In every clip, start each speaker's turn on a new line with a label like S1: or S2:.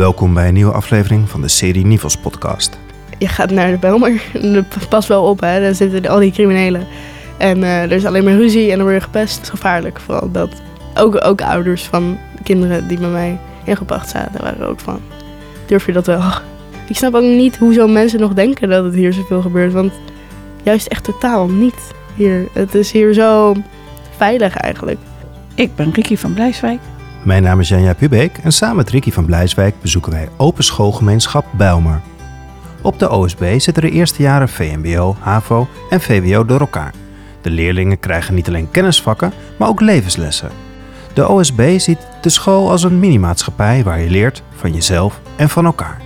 S1: Welkom bij een nieuwe aflevering van de serie Nivels podcast.
S2: Je gaat naar de Belmer, dat past wel op hè, daar zitten al die criminelen. En eh, er is alleen maar ruzie en dan word je gepest. Het is gevaarlijk, vooral dat. Ook, ook ouders van kinderen die bij mij ingebracht zaten, waren ook van, durf je dat wel? Ik snap ook niet hoezo mensen nog denken dat het hier zoveel gebeurt, want juist echt totaal niet hier. Het is hier zo veilig eigenlijk.
S3: Ik ben Ricky van Blijswijk.
S1: Mijn naam is Janja Pubeek en samen met Ricky van Blijswijk bezoeken wij Open Schoolgemeenschap Bijlmer. Op de OSB zitten de eerste jaren VMBO, HAVO en VWO door elkaar. De leerlingen krijgen niet alleen kennisvakken, maar ook levenslessen. De OSB ziet de school als een minimaatschappij waar je leert van jezelf en van elkaar.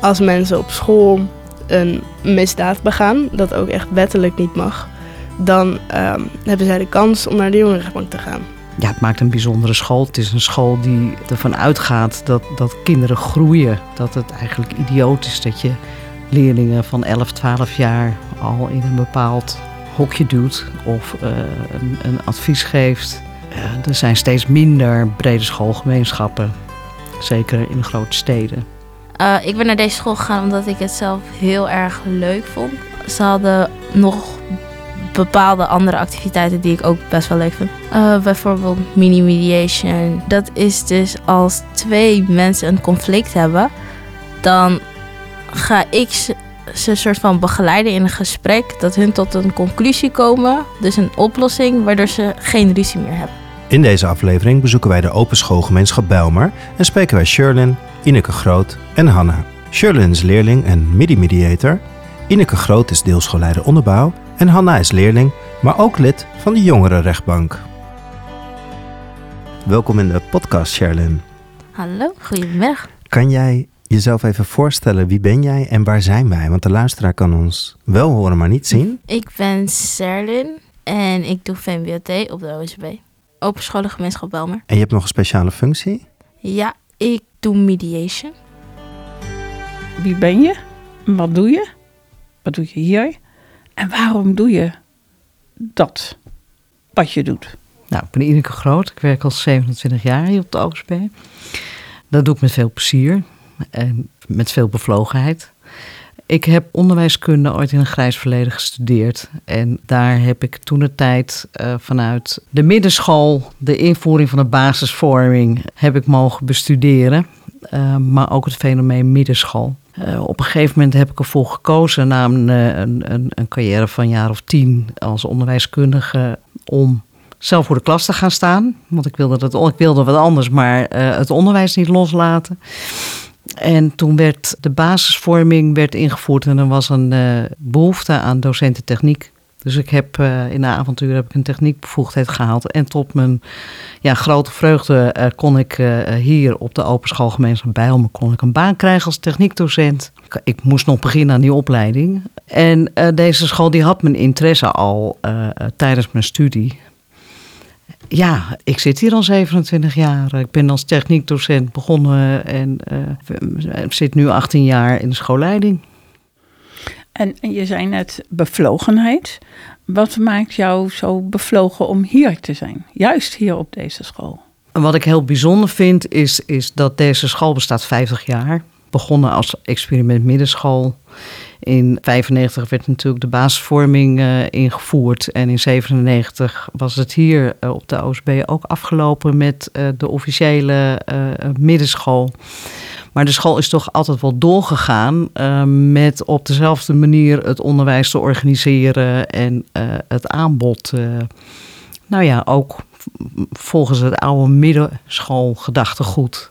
S2: Als mensen op school een misdaad begaan, dat ook echt wettelijk niet mag, dan ehm, hebben zij de kans om naar de jongerenrechtbank te gaan.
S3: Ja, het maakt een bijzondere school. Het is een school die ervan uitgaat dat, dat kinderen groeien. Dat het eigenlijk idioot is dat je leerlingen van 11, 12 jaar al in een bepaald hokje doet of uh, een, advies geeft. Uh, er zijn steeds minder brede schoolgemeenschappen, zeker in grote steden.
S4: Uh, ik ben naar deze school gegaan omdat ik het zelf heel erg leuk vond. Ze hadden nog bepaalde andere activiteiten die ik ook best wel leuk vind. Uh, bijvoorbeeld mini-mediation. Dat is dus als twee mensen een conflict hebben, dan ga ik ze, ze soort van begeleiden in een gesprek, dat hun tot een conclusie komen, dus een oplossing, waardoor ze geen ruzie meer hebben.
S1: In deze aflevering bezoeken wij de Open Schoolgemeenschap Bijlmer en spreken wij Sherlyn, Ineke Groot en Hanna. Sherlyn is leerling en midi-mediator. Ineke Groot is deelschoolleider onderbouw en Hanna is leerling, maar ook lid van de jongerenrechtbank. Welkom in de podcast, Sherlyn.
S4: Hallo, goedemiddag.
S1: Kan jij jezelf even voorstellen, wie ben jij en waar zijn wij? Want de luisteraar kan ons wel horen, maar niet zien.
S4: Ik ben Serlin en ik doe VMBOT op de OSB. Open Scholengemeenschap Belmer.
S1: En je hebt nog een speciale functie?
S4: Ja, ik doe mediation.
S3: Wie ben je? Wat doe je? Wat doe je hier? En waarom doe je dat wat je doet?
S5: Nou, ik ben Ineke Groot. Ik werk al 27 jaar hier op de OSB. Dat doe ik met veel plezier en met veel bevlogenheid. Ik heb onderwijskunde ooit in een grijs verleden gestudeerd. En daar heb ik toen de tijd uh, vanuit de middenschool, de invoering van de basisvorming, heb ik mogen bestuderen. Uh, maar ook het fenomeen middenschool. Uh, op een gegeven moment heb ik ervoor gekozen na een, een, een, een carrière van een jaar of tien als onderwijskundige om zelf voor de klas te gaan staan. Want ik wilde, dat, ik wilde wat anders, maar uh, het onderwijs niet loslaten. En toen werd de basisvorming werd ingevoerd en er was een behoefte aan docenten techniek. Dus ik heb uh, in de avontuur heb ik een techniekbevoegdheid gehaald. En tot mijn ja, grote vreugde uh, kon ik uh, hier op de Open Schoolgemeenschap Bijlmer kon ik een baan krijgen als techniekdocent. Ik, ik moest nog beginnen aan die opleiding. En deze school die had mijn interesse al tijdens mijn studie. Ja, ik zit hier al 27 jaar. Ik ben als techniekdocent begonnen en zit nu 18 jaar in de schoolleiding.
S3: En je zei net bevlogenheid. Wat maakt jou zo bevlogen om hier te zijn? Juist hier op deze school.
S5: Wat ik heel bijzonder vind is, is dat deze school bestaat 50 jaar. Begonnen als experiment middenschool. In 95 werd natuurlijk de basisvorming uh, ingevoerd. En in 97 was het hier uh, op de OSB ook afgelopen met uh, de officiële middenschool. Maar de school is toch altijd wel doorgegaan uh, met op dezelfde manier het onderwijs te organiseren en uh, het aanbod, uh, nou ja, ook volgens het oude middenschoolgedachtegoed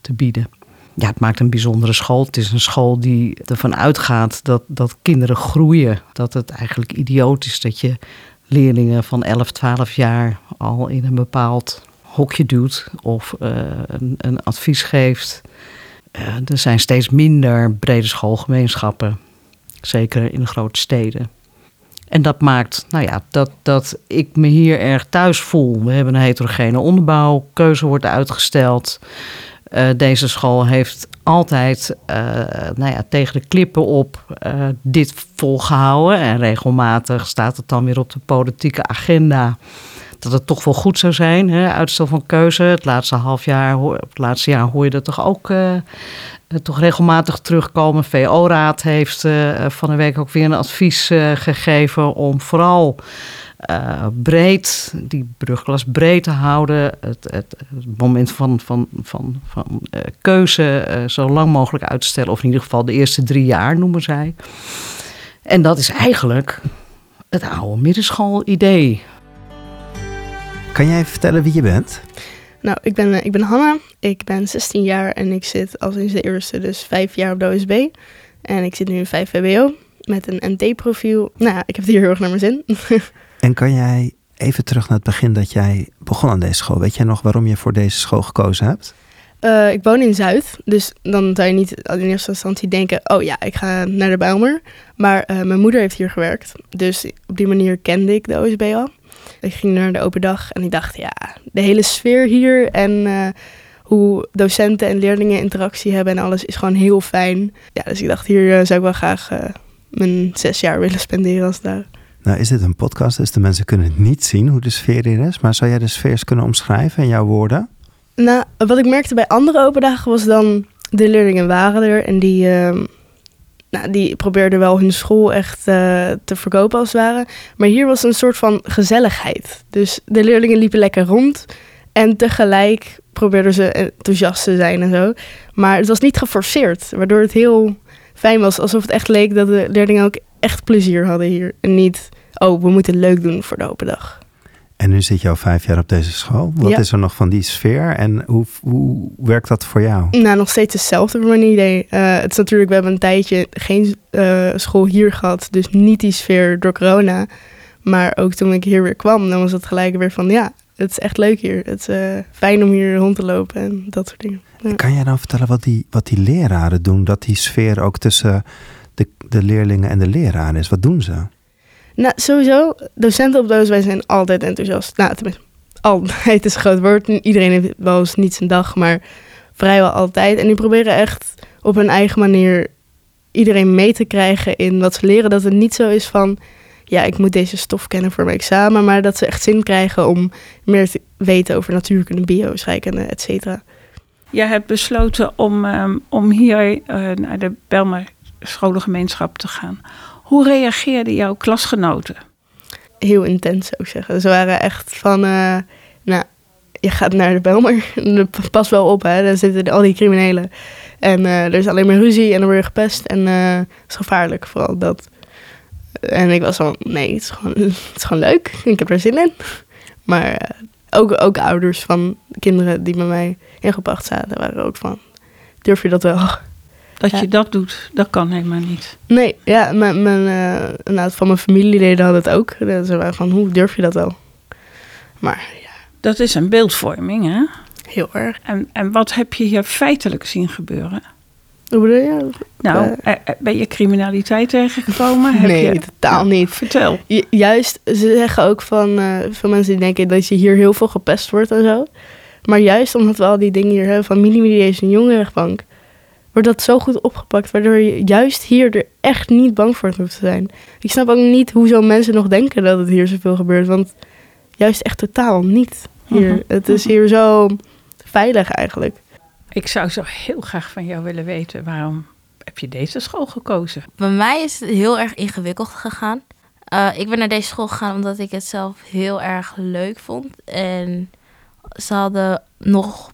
S5: te bieden. Ja, het maakt een bijzondere school. Het is een school die ervan uitgaat dat, dat kinderen groeien. Dat het eigenlijk idioot is dat je leerlingen van 11, 12 jaar al in een bepaald hokje doet of een advies geeft. Er zijn steeds minder brede schoolgemeenschappen, zeker in de grote steden. En dat maakt nou ja, dat, dat ik me hier erg thuis voel. We hebben een heterogene onderbouw, keuze wordt uitgesteld. Uh, deze school heeft altijd uh, nou ja, tegen de klippen op dit volgehouden. En regelmatig staat het dan weer op de politieke agenda dat het toch wel goed zou zijn. Hè? Uitstel van keuze. Het laatste half jaar, het laatste jaar hoor je dat toch ook uh, toch regelmatig terugkomen. VO-raad heeft uh, van de week ook weer een advies gegeven om vooral breed, die brugklas breed te houden. Het, het, moment van, van, van, van keuze zo lang mogelijk uit te stellen. Of in ieder geval de eerste drie jaar noemen zij. En dat is eigenlijk het oude middenschoolidee.
S1: Kan jij vertellen wie je bent?
S2: Nou, ik ben, ik ben Hanna. Ik ben 16 jaar en ik zit al sinds de eerste, dus vijf jaar op de OSB. En ik zit nu in 5 VWO met een NT-profiel. Nou, ik heb het hier heel erg naar mijn zin.
S1: En kan jij even terug naar het begin dat jij begon aan deze school? Weet jij nog waarom je voor deze school gekozen hebt?
S2: Uh, ik woon in Zuid, dus dan zou je niet in eerste instantie denken: oh ja, ik ga naar de Bijlmer. Maar uh, mijn moeder heeft hier gewerkt, dus op die manier kende ik de OSB al. Ik ging naar de open dag en ik dacht: ja, de hele sfeer hier en uh, hoe docenten en leerlingen interactie hebben en alles is gewoon heel fijn. Ja, dus ik dacht: hier zou ik wel graag mijn zes jaar willen spenderen als daar.
S1: Nou is dit een podcast, dus de mensen kunnen niet zien hoe de sfeer hier is. Maar zou jij de sfeer eens kunnen omschrijven in jouw woorden?
S2: Nou, wat ik merkte bij andere open dagen was dan... De leerlingen waren er en die, uh, nou, die probeerden wel hun school echt uh, te verkopen als het ware. Maar hier was een soort van gezelligheid. Dus de leerlingen liepen lekker rond. En tegelijk probeerden ze enthousiast te zijn en zo. Maar het was niet geforceerd, waardoor het heel fijn was. Alsof het echt leek dat de leerlingen ook echt plezier hadden hier. En niet, oh, we moeten leuk doen voor de open dag.
S1: En nu zit je al vijf jaar op deze school. Wat ja. is er nog van die sfeer en hoe, hoe werkt dat voor jou?
S2: Nou, nog steeds hetzelfde voor mijn idee. Uh, het is natuurlijk, we hebben een tijdje geen uh, school hier gehad, dus niet die sfeer door corona. Maar ook toen ik hier weer kwam, dan was het gelijk weer van, ja, het is echt leuk hier. Het is uh, fijn om hier rond te lopen en dat soort dingen.
S1: Ja. Kan jij dan vertellen wat die, wat die leraren doen? Dat die sfeer ook tussen de, de leerlingen en de leraren is? Wat doen ze?
S2: Nou, sowieso, docenten op de OSW zijn altijd enthousiast. Nou, tenminste, altijd is een groot woord. Iedereen heeft wel eens niet zijn dag, maar vrijwel altijd. En die proberen echt op hun eigen manier iedereen mee te krijgen in wat ze leren. Dat het niet zo is van, ja, ik moet deze stof kennen voor mijn examen. Maar dat ze echt zin krijgen om meer te weten over natuurkunde, bio, scheikunde, et cetera.
S3: Jij hebt besloten om, um, om hier uh, naar de Belmer scholengemeenschap te gaan. Hoe reageerden jouw klasgenoten?
S2: Heel intens zou ik zeggen. Ze waren echt van, uh, nou, je gaat naar de Belmer. Pas wel op, hè. Daar zitten al die criminelen. En uh, er is alleen maar ruzie en dan word je gepest. En uh, het is gevaarlijk, vooral dat. En ik was van, nee, het is gewoon, het is gewoon leuk. Ik heb er zin in. Maar ook, ook ouders van kinderen die bij mij ingebracht zaten, waren ook van, durf je dat wel?
S3: Dat ja. je dat doet, dat kan helemaal niet.
S2: Nee, ja, mijn, mijn, uh, van mijn familieleden hadden het ook. Ze waren van, hoe durf je dat wel? Maar ja.
S3: Dat is een beeldvorming, hè?
S2: Heel erg.
S3: En, en wat heb je hier feitelijk zien gebeuren?
S2: Hoe bedoel je?
S3: Nou, uh, ben je criminaliteit tegengekomen?
S2: Heb nee,
S3: je...
S2: totaal niet.
S3: Vertel.
S2: Ju juist, ze zeggen ook van, uh, veel mensen die denken dat je hier heel veel gepest wordt en zo. Maar juist omdat we al die dingen hier hebben van mini-mediation, jongerenrechtbank wordt dat zo goed opgepakt, waardoor je juist hier er echt niet bang voor hoeft te zijn. Ik snap ook niet hoezo mensen nog denken dat het hier zoveel gebeurt, want juist echt totaal niet hier. -hmm. Het is hier zo veilig eigenlijk.
S3: Ik zou zo heel graag van jou willen weten, waarom heb je deze school gekozen?
S4: Bij mij is het heel erg ingewikkeld gegaan. Uh, ik ben naar deze school gegaan omdat ik het zelf heel erg leuk vond. En ze hadden nog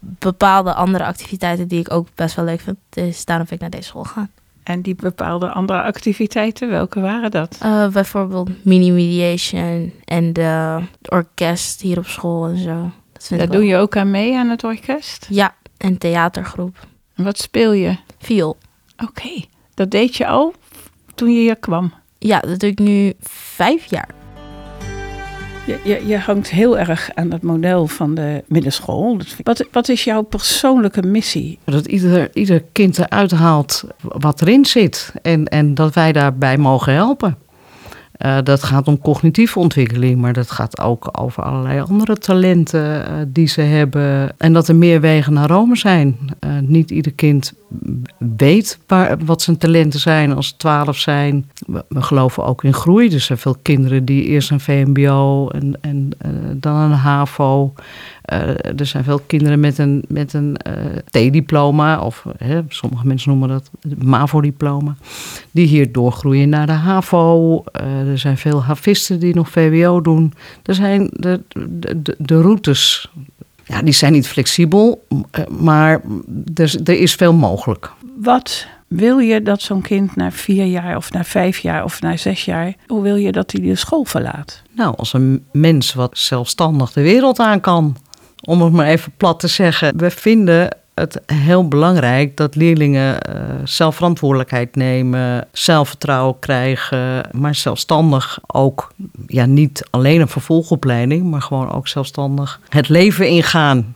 S4: bepaalde andere activiteiten die ik ook best wel leuk vind. Dus daarom ben ik naar deze school gegaan.
S3: En die bepaalde andere activiteiten, welke waren dat?
S4: Uh, bijvoorbeeld mini-mediation en de orkest hier op school en zo.
S3: Dat Daar doe je ook aan mee aan het orkest?
S4: Ja, en theatergroep.
S3: En wat speel je?
S4: Viool.
S3: Oké, okay. dat deed je al toen je hier kwam?
S4: Ja, dat doe ik nu vijf jaar.
S3: Je, hangt heel erg aan het model van de middenschool. Wat, wat is jouw persoonlijke missie?
S5: Dat ieder, ieder kind eruit haalt wat erin zit. En, en dat wij daarbij mogen helpen. Uh, dat gaat om cognitieve ontwikkeling, maar dat gaat ook over allerlei andere talenten uh, die ze hebben. En dat er meer wegen naar Rome zijn. Uh, niet ieder kind weet waar, wat zijn talenten zijn als ze twaalf zijn. We, geloven ook in groei. Er zijn veel kinderen die eerst een VMBO en, en dan een HAVO. Uh, er zijn veel kinderen met een, met een uh, T-diploma, of sommige mensen noemen dat MAVO-diploma, die hier doorgroeien naar de HAVO. er zijn veel havisten die nog VWO doen. Er zijn de, de, de, de routes ja, die zijn niet flexibel, maar er, er is veel mogelijk.
S3: Wat wil je dat zo'n kind na vier jaar of na vijf jaar of na zes jaar, hoe wil je dat hij de school verlaat?
S5: Nou, als een mens wat zelfstandig de wereld aan kan, om het maar even plat te zeggen. We vinden het heel belangrijk dat leerlingen uh, zelfverantwoordelijkheid nemen, zelfvertrouwen krijgen, maar zelfstandig ook, ja, niet alleen een vervolgopleiding, maar gewoon ook zelfstandig het leven ingaan.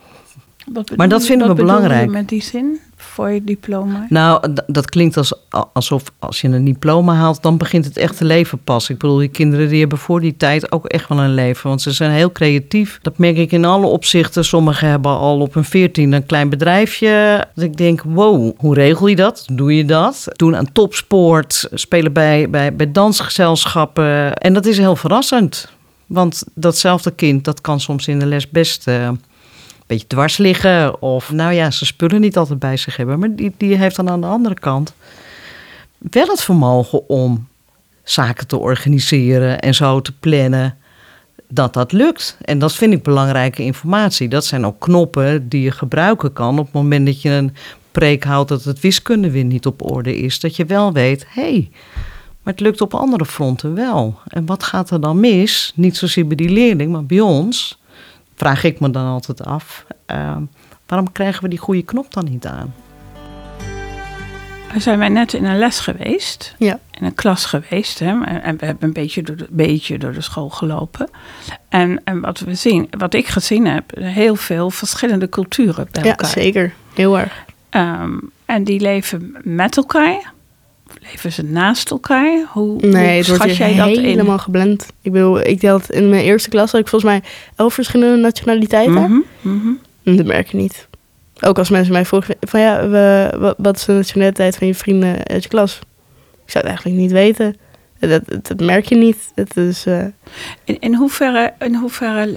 S5: Maar dat vinden we belangrijk.
S3: met die zin? voor je diploma?
S5: Nou, dat klinkt als, alsof als je een diploma haalt, dan begint het echte leven pas. Ik bedoel, die kinderen die hebben voor die tijd ook echt wel een leven. Want ze zijn heel creatief. Dat merk ik in alle opzichten. Sommigen hebben al op een veertien een klein bedrijfje. Dat ik denk, wow, hoe regel je dat? Doe je dat? Doen aan topsport, spelen bij, bij, bij dansgezelschappen. En dat is heel verrassend. Want datzelfde kind, dat kan soms in de les best... Uh, beetje dwars liggen. Of nou ja, ze spullen niet altijd bij zich hebben. Maar die, die heeft dan aan de andere kant wel het vermogen om zaken te organiseren en zo te plannen. Dat dat lukt. En dat vind ik belangrijke informatie. Dat zijn ook knoppen die je gebruiken kan op het moment dat je een preek houdt dat het wiskunde weer niet op orde is. Dat je wel weet, hé, hey, maar het lukt op andere fronten wel. En wat gaat er dan mis? Niet zozeer bij die leerling, maar bij ons vraag ik me dan altijd af. Uh, waarom krijgen we die goede knop dan niet aan?
S3: We zijn wij net in een les geweest.
S2: Ja.
S3: In een klas geweest. Hè, en we hebben een beetje door de, beetje door de school gelopen. En, en wat we zien, wat ik gezien heb, heel veel verschillende culturen bij elkaar.
S2: Ja, zeker. Heel erg.
S3: Um, en die leven met elkaar. Leven ze naast elkaar? Hoe,
S2: nee,
S3: hoe
S2: wordt
S3: jij dat
S2: helemaal
S3: in?
S2: geblend. Ik bedoel, ik deed in mijn eerste klas had ik volgens mij elf verschillende nationaliteiten.
S3: Mm -hmm, mm -hmm.
S2: Dat merk je niet. Ook als mensen mij vroegen van ja, we, wat is de nationaliteit van je vrienden uit je klas? Ik zou het eigenlijk niet weten. Dat, dat, dat merk je niet. Het is, uh...
S3: in, in, hoeverre, in hoeverre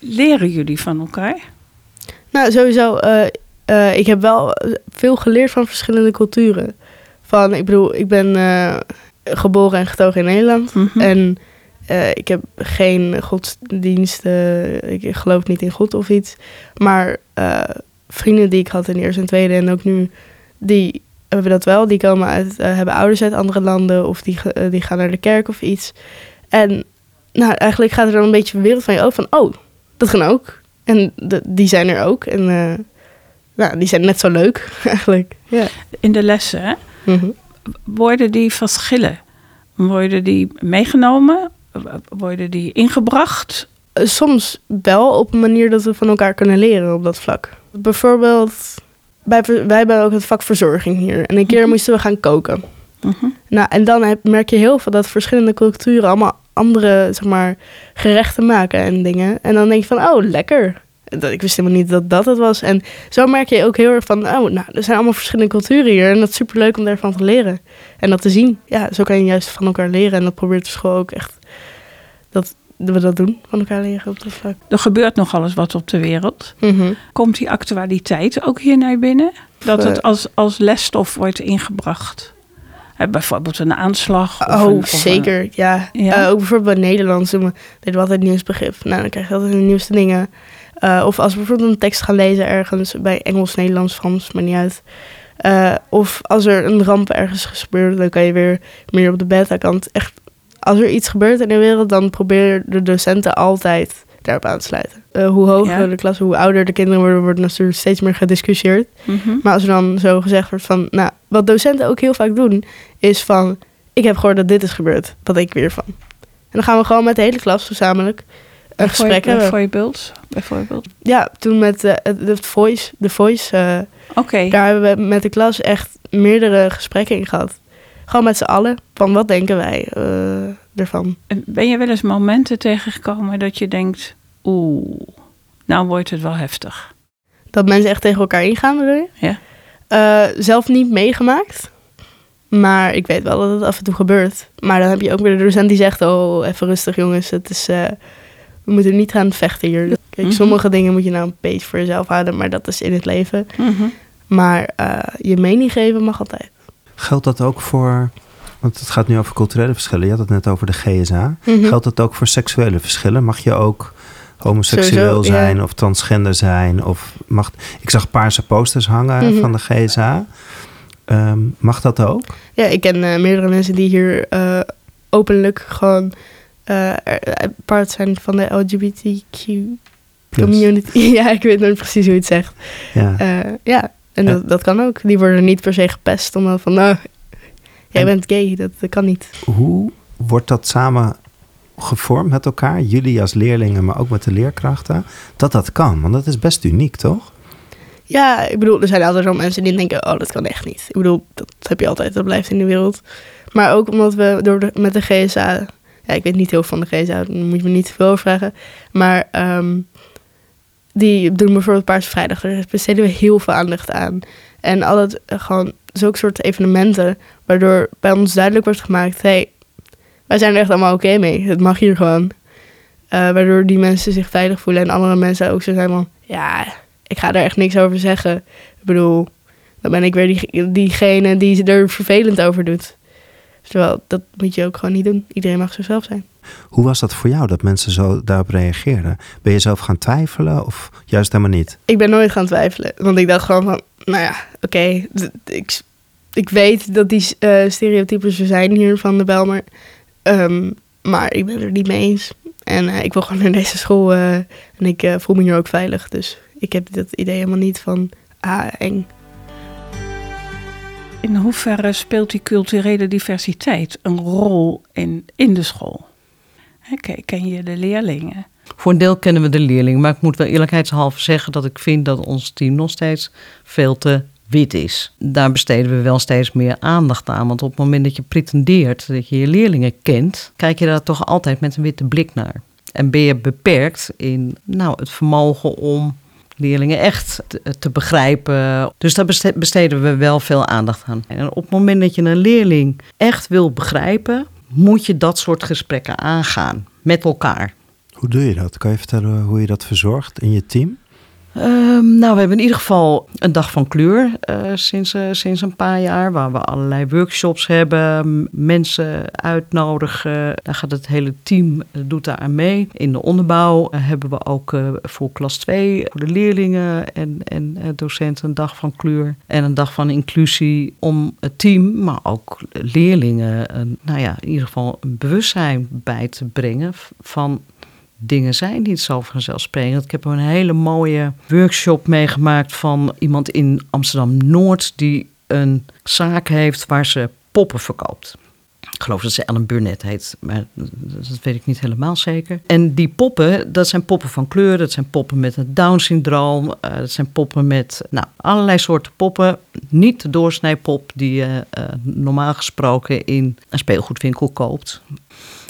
S3: leren jullie van elkaar?
S2: Nou, sowieso. Uh, uh, ik heb wel veel geleerd van verschillende culturen van, ik bedoel, ik ben uh, geboren en getogen in Nederland.
S3: Mhm.
S2: En uh, ik heb geen godsdienst, uh, ik geloof niet in God of iets. Maar vrienden die ik had in de eerste en tweede en ook nu, die hebben dat wel. Die komen uit, hebben ouders uit andere landen of die, die gaan naar de kerk of iets. En nou, eigenlijk gaat er dan een beetje een wereld van je open van, oh, dat gaan ook. En de, die zijn er ook. En nou, die zijn net zo leuk eigenlijk. Ja.
S3: In de lessen, hè?
S2: Mm -hmm.
S3: Worden die verschillen? Worden die meegenomen? Worden die ingebracht?
S2: Soms wel op een manier dat we van elkaar kunnen leren op dat vlak. Bijvoorbeeld, wij, wij hebben ook het vak verzorging hier. En een keer moesten we gaan koken.
S3: Mm -hmm.
S2: Nou, en dan heb, merk je heel veel dat verschillende culturen allemaal andere zeg maar, gerechten maken en dingen. En dan denk je van, oh, lekker ik wist helemaal niet dat dat het was. En zo merk je ook heel erg van, oh, nou, er zijn allemaal verschillende culturen hier. En dat is superleuk om daarvan te leren. En dat te zien. Ja, zo kan je juist van elkaar leren. En dat probeert de school ook echt, dat we dat doen, van elkaar leren op dat vlak.
S3: Er gebeurt nog alles wat op de wereld.
S2: Mm -hmm.
S3: Komt die actualiteit ook hier naar binnen? Dat het als, als lesstof wordt ingebracht? bijvoorbeeld een aanslag. Of
S2: oh,
S3: een, of
S2: zeker.
S3: Een...
S2: ja.
S3: ja.
S2: Uh, ook bijvoorbeeld bij Nederlands deden we altijd nieuwsbegrip. Nou, dan krijg je altijd de nieuwste dingen. Uh, of als we bijvoorbeeld een tekst gaan lezen ergens bij Engels, Nederlands, Frans, maar niet uit. Uh, of als er een ramp ergens gebeurt, dan kan je weer meer op de beta-kant. Echt, als er iets gebeurt in de wereld, dan proberen de docenten altijd daarop aan te sluiten. Uh, hoe hoger
S3: Ja.
S2: de klas, hoe ouder de kinderen worden, wordt natuurlijk steeds meer gediscussieerd.
S3: Mhm.
S2: Maar als er dan zo gezegd wordt van, nou, wat docenten ook heel vaak doen, is van, ik heb gehoord dat dit is gebeurd, wat denk ik weer van. En dan gaan we gewoon met de hele klas gezamenlijk een gesprek hebben.
S3: Bijvoorbeeld? Bijvoorbeeld?
S2: Ja, toen met uh, de Voice, de Voice
S3: Oké.
S2: daar hebben we met de klas echt meerdere gesprekken in gehad. Gewoon met z'n allen, van wat denken wij uh, ervan.
S3: Ben je wel eens momenten tegengekomen dat je denkt, oeh, nou wordt het wel heftig?
S2: Dat mensen echt tegen elkaar ingaan, bedoel je?
S3: Ja.
S2: Uh, zelf niet meegemaakt. Maar ik weet wel dat het af en toe gebeurt. Maar dan heb je ook weer de docent die zegt... oh, even rustig jongens, het is, uh, we moeten niet gaan vechten hier. Kijk, mhm. sommige dingen moet je nou een beetje voor jezelf houden... maar dat is in het leven. Mhm. Maar uh, je mening geven mag altijd.
S1: Geldt dat ook voor... want het gaat nu over culturele verschillen. Je had het net over de GSA. Mhm. Geldt dat ook voor seksuele verschillen? Mag je ook homoseksueel zijn of transgender zijn? Of mag, ik zag paarse posters hangen van de GSA... Ehm, mag dat ook?
S2: Ja, ik ken uh, meerdere mensen die hier uh, openlijk gewoon uh, part zijn van de LGBTQ community. ja, ik weet niet precies hoe je het zegt. Ja, ja en Dat, dat kan ook. Die worden niet per se gepest omdat van, nou, jij bent gay, dat, dat kan niet.
S1: Hoe wordt dat samen gevormd met elkaar, jullie als leerlingen, maar ook met de leerkrachten, dat dat kan? Want dat is best uniek, toch?
S2: Ja, ik bedoel, er zijn altijd wel mensen die denken, oh, dat kan echt niet. Ik bedoel, dat heb je altijd, dat blijft in de wereld. Maar ook omdat we door de, met de GSA, ja, ik weet niet heel veel van de GSA, daar moet je me niet te veel vragen. Maar um, die doen bijvoorbeeld Paarse Vrijdag, daar besteden we heel veel aandacht aan. En altijd uh, gewoon zulke soort evenementen, waardoor bij ons duidelijk wordt gemaakt, hey, wij zijn er echt allemaal oké mee. Het mag hier gewoon. Uh, waardoor die mensen zich veilig voelen en andere mensen ook zo zijn van, ja, ik ga er echt niks over zeggen. Ik bedoel, dan ben ik weer die, diegene die er vervelend over doet. Terwijl, dat moet je ook gewoon niet doen. Iedereen mag zichzelf zijn.
S1: Hoe was dat voor jou, dat mensen zo daarop reageerden? Ben je zelf gaan twijfelen of juist helemaal niet?
S2: Ik ben nooit gaan twijfelen. Want ik dacht gewoon van, nou ja, oké. ik, ik weet dat die uh, stereotypes er zijn hier van de Belmer. Ehm, maar ik ben er niet mee eens. En uh, ik wil gewoon naar deze school uh, en ik voel me hier ook veilig. Dus ik heb dat idee helemaal niet van, ah, eng.
S3: In hoeverre speelt die culturele diversiteit een rol in, in de school? Ken je de leerlingen?
S5: Voor een deel kennen we de leerlingen, maar ik moet wel eerlijkheidshalve zeggen dat ik vind dat ons team nog steeds veel te wit is. Daar besteden we wel steeds meer aandacht aan. Want op het moment dat je pretendeert dat je je leerlingen kent, kijk je daar toch altijd met een witte blik naar. En ben je beperkt in nou, het vermogen om leerlingen echt te, begrijpen. Dus daar besteden we wel veel aandacht aan. En op het moment dat je een leerling echt wil begrijpen, moet je dat soort gesprekken aangaan met elkaar.
S1: Hoe doe je dat? Kan je vertellen hoe je dat verzorgt in je team?
S5: Ehm, nou, we hebben in ieder geval een dag van kleur uh, sinds, uh, sinds een paar jaar, waar we allerlei workshops hebben, mensen uitnodigen. Daar gaat het hele team uh, doet daar aan mee. In de onderbouw hebben we ook voor klas 2, voor de leerlingen en, en docenten een dag van kleur en een dag van inclusie om het team, maar ook leerlingen, nou ja, in ieder geval een bewustzijn bij te brengen van dingen zijn niet zo vanzelfsprekend. Ik heb een hele mooie workshop meegemaakt van iemand in Amsterdam Noord die een zaak heeft waar ze poppen verkoopt. Ik geloof dat ze Ellen Burnett heet, maar dat weet ik niet helemaal zeker. En die poppen, dat zijn poppen van kleur, dat zijn poppen met het Down-syndroom, uh, dat zijn poppen met nou, allerlei soorten poppen. Niet de doorsnijpop die je uh, normaal gesproken in een speelgoedwinkel koopt.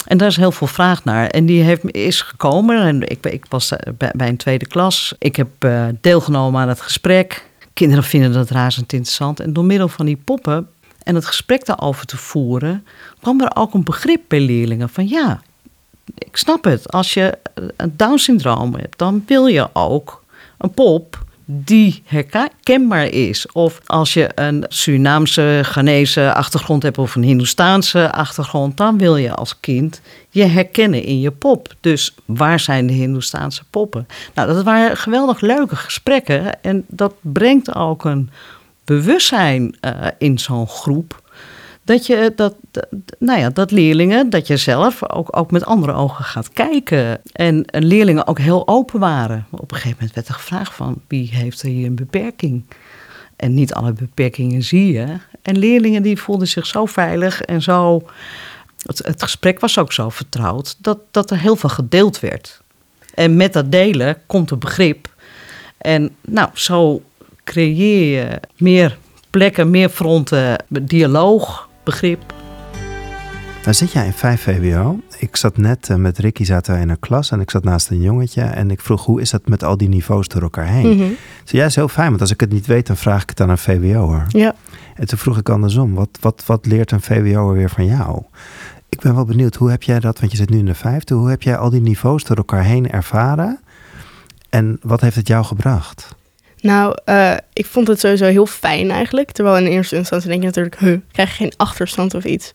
S5: En daar is heel veel vraag naar. En die heeft, is gekomen. En ik, ik was bij, bij een tweede klas. Ik heb uh, deelgenomen aan het gesprek. Kinderen vinden dat razend interessant. En door middel van die poppen en het gesprek daarover te voeren, kwam er ook een begrip bij leerlingen van ja, ik snap het. Als je een Down-syndroom hebt, dan wil je ook een pop die herkenbaar is. Of als je een Surinaamse, Ghanese achtergrond hebt of een Hindoestaanse achtergrond, dan wil je als kind je herkennen in je pop. Dus waar zijn de Hindoestaanse poppen? Nou, dat waren geweldig leuke gesprekken en dat brengt ook een bewustzijn uh, in zo'n groep dat je dat, nou ja, dat leerlingen, dat je zelf ook, ook met andere ogen gaat kijken. En, leerlingen ook heel open waren. Op een gegeven moment werd er gevraagd van wie heeft er hier een beperking? En niet alle beperkingen zie je. En leerlingen die voelden zich zo veilig en zo. Het, het gesprek was ook zo vertrouwd dat, dat er heel veel gedeeld werd. En met dat delen komt een begrip. En nou, zo creëer je meer plekken, meer fronten, dialoog, begrip.
S1: Nou zit jij in 5 VWO. Ik zat net uh, met Ricky zaten in een klas en ik zat naast een jongetje en ik vroeg hoe is dat met al die niveaus door elkaar heen. Mm -hmm. Ja, is heel fijn, want als ik het niet weet, dan vraag ik het aan een VWO'er.
S2: Ja.
S1: En toen vroeg ik andersom, wat, wat, wat leert een VWO'er weer van jou? Ik ben wel benieuwd, hoe heb jij dat, want je zit nu in de vijfde, hoe heb jij al die niveaus door elkaar heen ervaren? En wat heeft het jou gebracht?
S2: Nou, uh, ik vond het sowieso heel fijn eigenlijk. Terwijl in eerste instantie denk je natuurlijk, huh, krijg je geen achterstand of iets.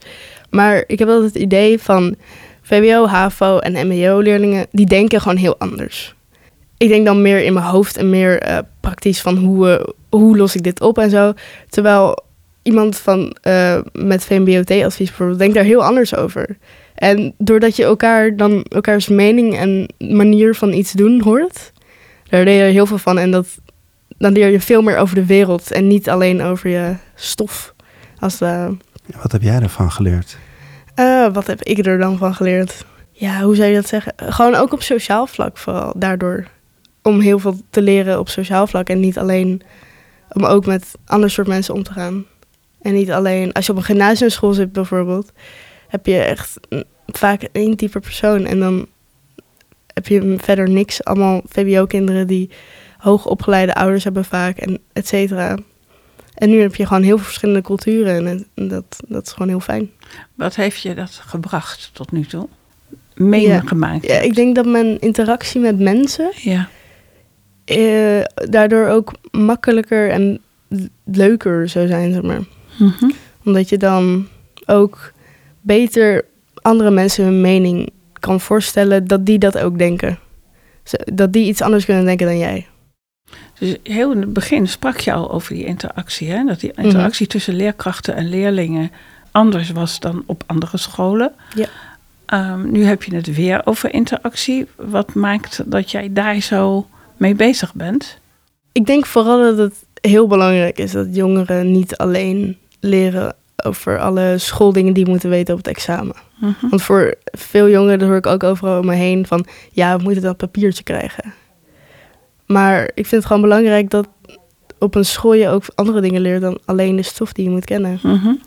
S2: Maar ik heb wel het idee van VWO, HAVO en MBO-leerlingen, die denken gewoon heel anders. Ik denk dan meer in mijn hoofd en meer uh, praktisch van hoe, uh, hoe los ik dit op en zo. Terwijl iemand van, met VMBOT-advies bijvoorbeeld denkt daar heel anders over. En doordat je elkaar dan elkaars mening en manier van iets doen hoort, daar leer je heel veel van. En dat, dan leer je veel meer over de wereld en niet alleen over je stof. Als de,
S1: wat heb jij ervan geleerd?
S2: Uh, wat heb ik er dan van geleerd? Ja, hoe zou je dat zeggen? Gewoon ook op sociaal vlak vooral. Daardoor om heel veel te leren op sociaal vlak. En niet alleen om ook met ander soort mensen om te gaan. En niet alleen, als je op een gymnasiumschool zit bijvoorbeeld, heb je echt vaak één type persoon. En dan heb je verder niks. Allemaal VWO-kinderen die hoogopgeleide ouders hebben vaak en et cetera. En nu heb je gewoon heel veel verschillende culturen en dat, dat is gewoon heel fijn.
S3: Wat heeft je dat gebracht tot nu toe? Meegemaakt?
S2: Ja, ja, ik denk dat mijn interactie met mensen
S3: ja.
S2: eh, daardoor ook makkelijker en leuker zou zijn, zeg maar.
S3: Mm -hmm.
S2: Omdat je dan ook beter andere mensen hun mening kan voorstellen dat die dat ook denken. Dat die iets anders kunnen denken dan jij.
S3: Dus heel in het begin sprak je al over die interactie. Hè? Dat die interactie mm -hmm. tussen leerkrachten en leerlingen anders was dan op andere scholen.
S2: Ja.
S3: Um, nu heb je het weer over interactie. Wat maakt dat jij daar zo mee bezig bent?
S2: Ik denk vooral dat het heel belangrijk is dat jongeren niet alleen leren over alle schooldingen die moeten weten op het examen.
S3: Mm -hmm.
S2: Want voor veel jongeren hoor ik ook overal om me heen van... ja, we moeten dat papiertje krijgen. Maar ik vind het gewoon belangrijk dat op een school je ook andere dingen leert... dan alleen de stof die je moet kennen.
S3: Mm -hmm.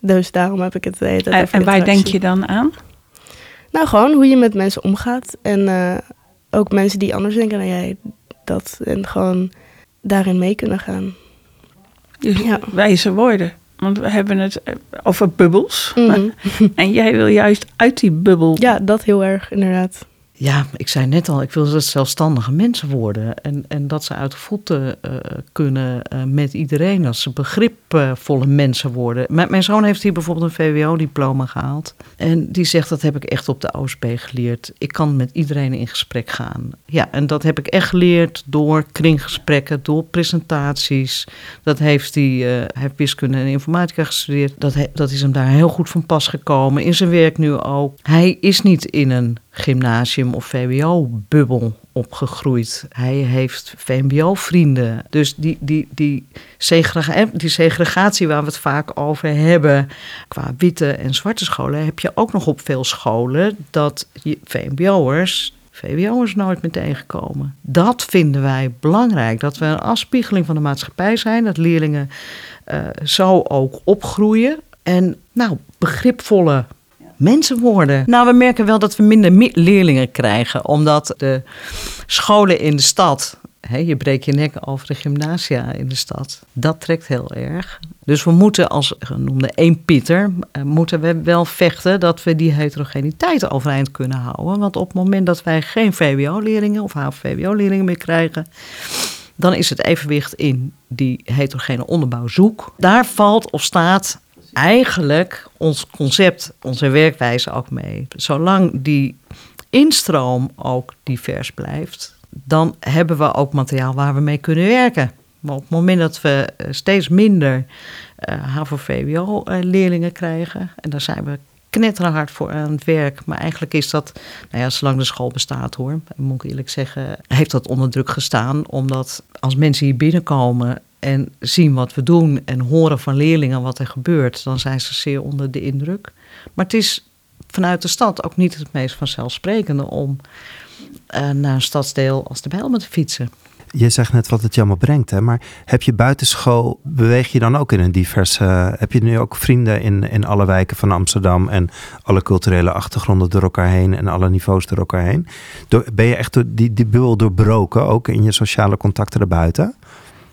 S2: Dus daarom heb ik het.
S3: En, en waar denk je dan aan?
S2: Nou, gewoon hoe je met mensen omgaat. En uh, ook mensen die anders denken dan jij. Dat, en gewoon daarin mee kunnen gaan.
S3: Dus ja. wijze woorden. Want we hebben het over bubbels.
S2: Mm -hmm.
S3: en jij wil juist uit die bubbel.
S2: Ja, dat heel erg, inderdaad.
S5: Ja, ik zei net al, ik wil dat zelfstandige mensen worden. En, en dat ze uit de voeten uh, kunnen uh, met iedereen. Dat ze begripvolle mensen worden. Mijn, mijn zoon heeft hier bijvoorbeeld een VWO-diploma gehaald. En die zegt, dat heb ik echt op de OSB geleerd. Ik kan met iedereen in gesprek gaan. Ja, en dat heb ik echt geleerd door kringgesprekken, door presentaties. Dat heeft hij, hij heeft wiskunde en informatica gestudeerd. Dat, dat is hem daar heel goed van pas gekomen. In zijn werk nu ook. Hij is niet in een gymnasium of VWO-bubbel opgegroeid. Hij heeft VMBO-vrienden. Dus die, die, die, segrega die segregatie waar we het vaak over hebben... qua witte en zwarte scholen... heb je ook nog op veel scholen dat VMBO'ers... VWO'ers nooit meer tegenkomen. Dat vinden wij belangrijk. Dat we een afspiegeling van de maatschappij zijn. Dat leerlingen uh, zo ook opgroeien. En nou, begripvolle mensen worden. Nou, we merken wel dat we minder leerlingen krijgen, omdat de scholen in de stad. Je breekt je nek over de gymnasia in de stad. Dat trekt heel erg. Dus we moeten als genoemde één Pieter, moeten we wel vechten dat we die heterogeniteit overeind kunnen houden. Want op het moment dat wij geen VWO-leerlingen of HAVO-VWO-leerlingen meer krijgen, dan is het evenwicht in die heterogene onderbouw zoek. Daar valt of staat eigenlijk ons concept, onze werkwijze ook mee. Zolang die instroom ook divers blijft, dan hebben we ook materiaal waar we mee kunnen werken. Maar op het moment dat we steeds minder uh, HAVO-VWO-leerlingen krijgen, en daar zijn we knetterhard voor aan het werk. Maar eigenlijk is dat, nou ja, zolang de school bestaat hoor, moet ik eerlijk zeggen, heeft dat onder druk gestaan. Omdat als mensen hier binnenkomen en zien wat we doen en horen van leerlingen wat er gebeurt, dan zijn ze zeer onder de indruk. Maar het is vanuit de stad ook niet het meest vanzelfsprekende om uh, naar een stadsdeel als de Bijlmer te fietsen.
S1: Je zegt net wat het allemaal brengt, hè? maar heb je buitenschool, beweeg je dan ook in een diverse... heb je nu ook vrienden in, in alle wijken van Amsterdam... en alle culturele achtergronden door elkaar heen en alle niveaus door elkaar heen? Door, ben je echt door die, die bubbel doorbroken, ook in je sociale contacten erbuiten?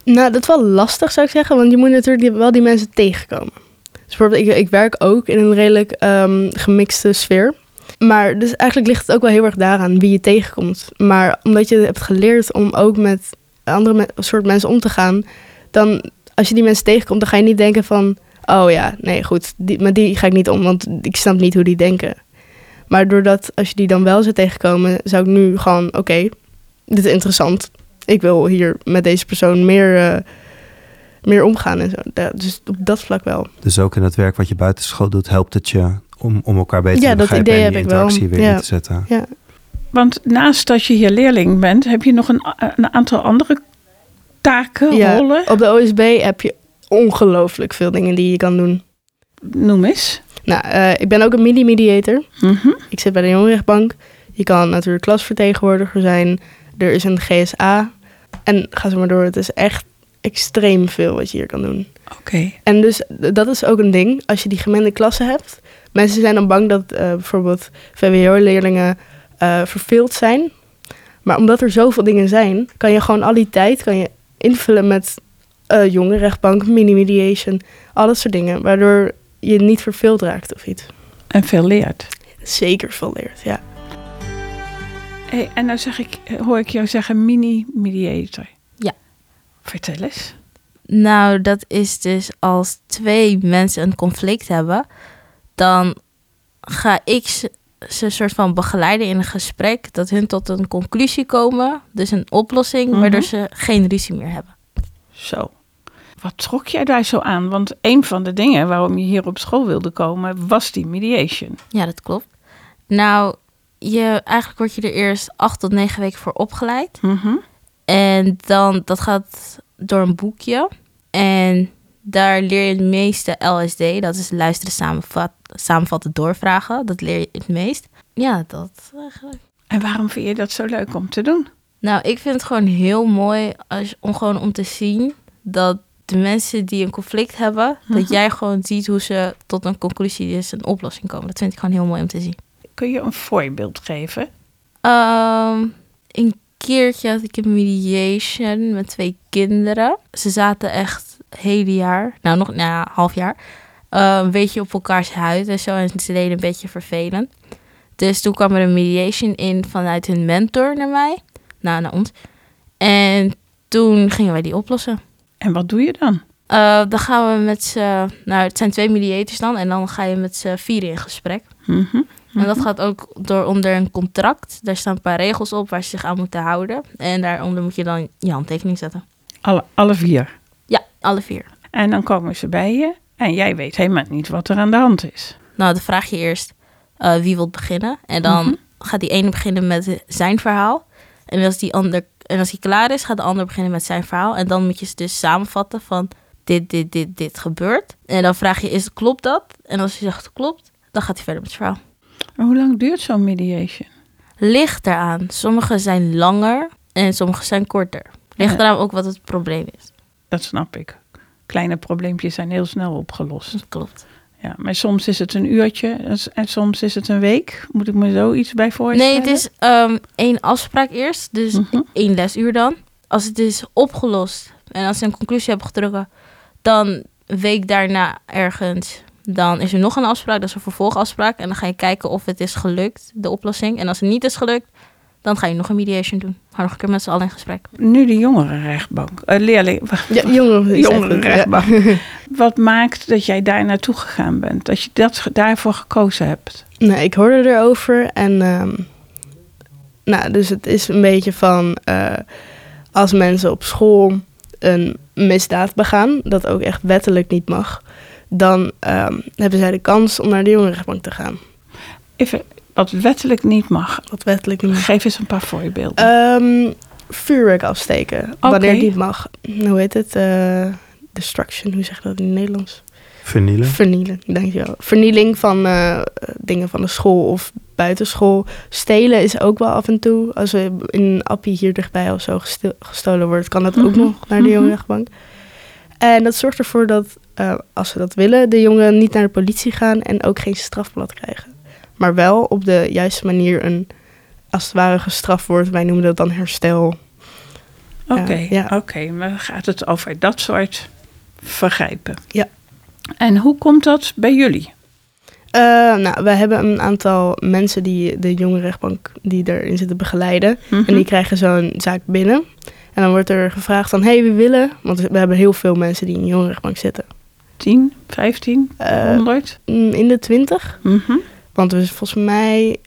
S2: Nou, dat is wel lastig zou ik zeggen, want je moet natuurlijk wel die mensen tegenkomen. Dus bijvoorbeeld, ik, ik werk ook in een redelijk ehm, gemixte sfeer. Maar dus eigenlijk ligt het ook wel heel erg daaraan wie je tegenkomt. Maar omdat je hebt geleerd om ook met andere me soort mensen om te gaan, dan als je die mensen tegenkomt, dan ga je niet denken van, oh ja, nee, goed, die, met die ga ik niet om, want ik snap niet hoe die denken. Maar doordat als je die dan wel zou tegenkomen, zou ik nu gewoon, oké, dit is interessant. Ik wil hier met deze persoon meer, uh, meer omgaan en zo. dus op dat vlak wel.
S1: Dus ook in het werk wat je buitenschool doet, helpt het je om, om elkaar beter
S2: ja,
S1: te begrijpen en die
S2: heb
S1: interactie
S2: ik wel.
S1: weer
S2: ja.
S1: in te zetten.
S2: Ja.
S3: Want naast dat je hier leerling bent, heb je nog een, een aantal andere taken,
S2: Ja,
S3: rollen.
S2: Op de OSB heb je ongelooflijk veel dingen die je kan doen.
S3: Noem eens.
S2: Nou, eh, ik ben ook een mini-mediator.
S3: Mhm.
S2: Ik zit bij de jongerenrechtbank. Je kan natuurlijk klasvertegenwoordiger zijn. Er is een GSA. En ga zo maar door. Het is echt extreem veel wat je hier kan doen.
S3: Oké.
S2: En dus dat is ook een ding. Als je die gemengde klasse hebt. Mensen zijn dan bang dat eh, bijvoorbeeld VWO-leerlingen eh, verveeld zijn. Maar omdat er zoveel dingen zijn, kan je gewoon al die tijd kan je invullen met eh jongerenrechtbank, mini-mediation, al dat soort dingen. Waardoor je niet verveeld raakt of iets.
S3: En veel leert.
S2: Zeker veel leert, ja.
S3: Hey, en dan zeg ik, hoor ik jou zeggen mini-mediator.
S4: Ja.
S3: Vertel eens.
S4: Nou, dat is dus als twee mensen een conflict hebben, dan ga ik ze, ze soort van begeleiden in een gesprek dat hun tot een conclusie komen, dus een oplossing,
S3: Mhm.
S4: waardoor ze geen ruzie meer hebben.
S3: Zo. Wat trok jij daar zo aan? Want een van de dingen waarom je hier op school wilde komen, was die mediation.
S4: Ja, dat klopt. Nou, je, eigenlijk word je er eerst acht tot negen weken voor opgeleid.
S3: Mhm.
S4: En dan, dat gaat door een boekje. En daar leer je het meeste LSD. Dat is luisteren, samenvat, samenvatten, doorvragen. Dat leer je het meest. Ja, dat eigenlijk.
S3: En waarom vind je dat zo leuk om te doen?
S4: Nou, ik vind het gewoon heel mooi als, om gewoon om te zien dat de mensen die een conflict hebben,
S3: Mhm.
S4: dat jij gewoon ziet hoe ze tot een conclusie, dus een oplossing komen. Dat vind ik gewoon heel mooi om te zien.
S3: Kun je een voorbeeld geven?
S4: Ehm, een keertje had ik een mediation met twee kinderen. Ze zaten echt het hele jaar, nou nog nou, ja, half jaar, eh, een beetje op elkaars huid en zo. En ze deden een beetje vervelend. Dus toen kwam er een mediation in vanuit hun mentor naar mij, nou naar ons. En toen gingen wij die oplossen.
S3: En wat doe je dan?
S4: Eh, dan gaan we met z'n, nou het zijn twee mediators dan, en dan ga je met z'n vieren in gesprek.
S3: Mhm.
S4: En dat gaat ook door onder een contract. Daar staan een paar regels op waar ze zich aan moeten houden. En daaronder moet je dan je handtekening zetten.
S3: Alle, alle vier.
S4: Ja, alle vier.
S3: En dan komen ze bij je en jij weet helemaal niet wat er aan de hand is.
S4: Nou, dan vraag je eerst eh, wie wil beginnen. En dan
S3: Mhm.
S4: gaat die ene beginnen met zijn verhaal. En als die ander en als die klaar is, gaat de ander beginnen met zijn verhaal. En dan moet je ze dus samenvatten van dit, dit, dit, dit gebeurt. En dan vraag je is klopt dat? En als hij zegt klopt, dan gaat hij verder met het verhaal.
S3: Maar hoe lang duurt zo'n mediation?
S4: Ligt eraan. Sommige zijn langer en sommige zijn korter. Ligt
S3: Ja.
S4: eraan ook wat het probleem is.
S3: Dat snap ik. Kleine probleempjes zijn heel snel opgelost.
S4: Dat klopt.
S3: Ja, maar soms is het een uurtje en soms is het een week. Moet ik me zoiets bij voorstellen?
S4: Nee, het is ehm, één afspraak eerst. Dus
S3: Mhm.
S4: één lesuur dan. Als het is opgelost en als ze een conclusie hebben getrokken, dan een week daarna ergens, dan is er nog een afspraak. Dat is een vervolgafspraak. En dan ga je kijken of het is gelukt, de oplossing. En als het niet is gelukt, dan ga je nog een mediation doen. Ga nog een keer met z'n allen in gesprek.
S3: Nu de jongerenrechtbank. eh leerling.
S2: Ja, jongeren.
S3: Jongerenrechtbank. Wat maakt dat jij daar naartoe gegaan bent? Dat je dat daarvoor gekozen hebt?
S2: Nee, ik hoorde erover en ehm, nou, dus het is een beetje van eh, als mensen op school een misdaad begaan, dat ook echt wettelijk niet mag, dan ehm, hebben zij de kans om naar de jongerenrechtbank te gaan.
S3: Even, wat wettelijk niet mag.
S2: Wat wettelijk niet mag.
S3: Geef eens een paar voorbeelden.
S2: Ehm, vuurwerk afsteken, wanneer het niet mag. Hoe heet het? Eh, destruction, hoe zeg je dat in het Nederlands?
S1: Vernielen.
S2: Vernielen, dankjewel. Vernieling van eh, dingen van de school of buitenschool. Stelen is ook wel af en toe. Als er in een appie hier dichtbij of zo gestolen wordt, kan dat ook
S3: Mhm.
S2: nog naar de
S3: Mhm.
S2: jongerenrechtbank. En dat zorgt ervoor dat, eh, als ze dat willen, de jongeren niet naar de politie gaan en ook geen strafblad krijgen. Maar wel op de juiste manier een, als het ware, gestraft wordt. Wij noemen dat dan herstel.
S3: Oké,
S2: ja.
S3: oké, maar gaat het over dat soort vergrijpen.
S2: Ja.
S3: En hoe komt dat bij jullie?
S2: Eh, nou, we hebben een aantal mensen die de jongerenrechtbank die erin zitten begeleiden.
S3: Mhm.
S2: En die krijgen zo'n zaak binnen. En dan wordt er gevraagd van, hey, we willen... Want we hebben heel veel mensen die in de jongerenrechtbank zitten.
S3: 10, 15,
S2: Eh,
S3: 100?
S2: mm, in de twintig.
S3: Mhm.
S2: Want dus volgens mij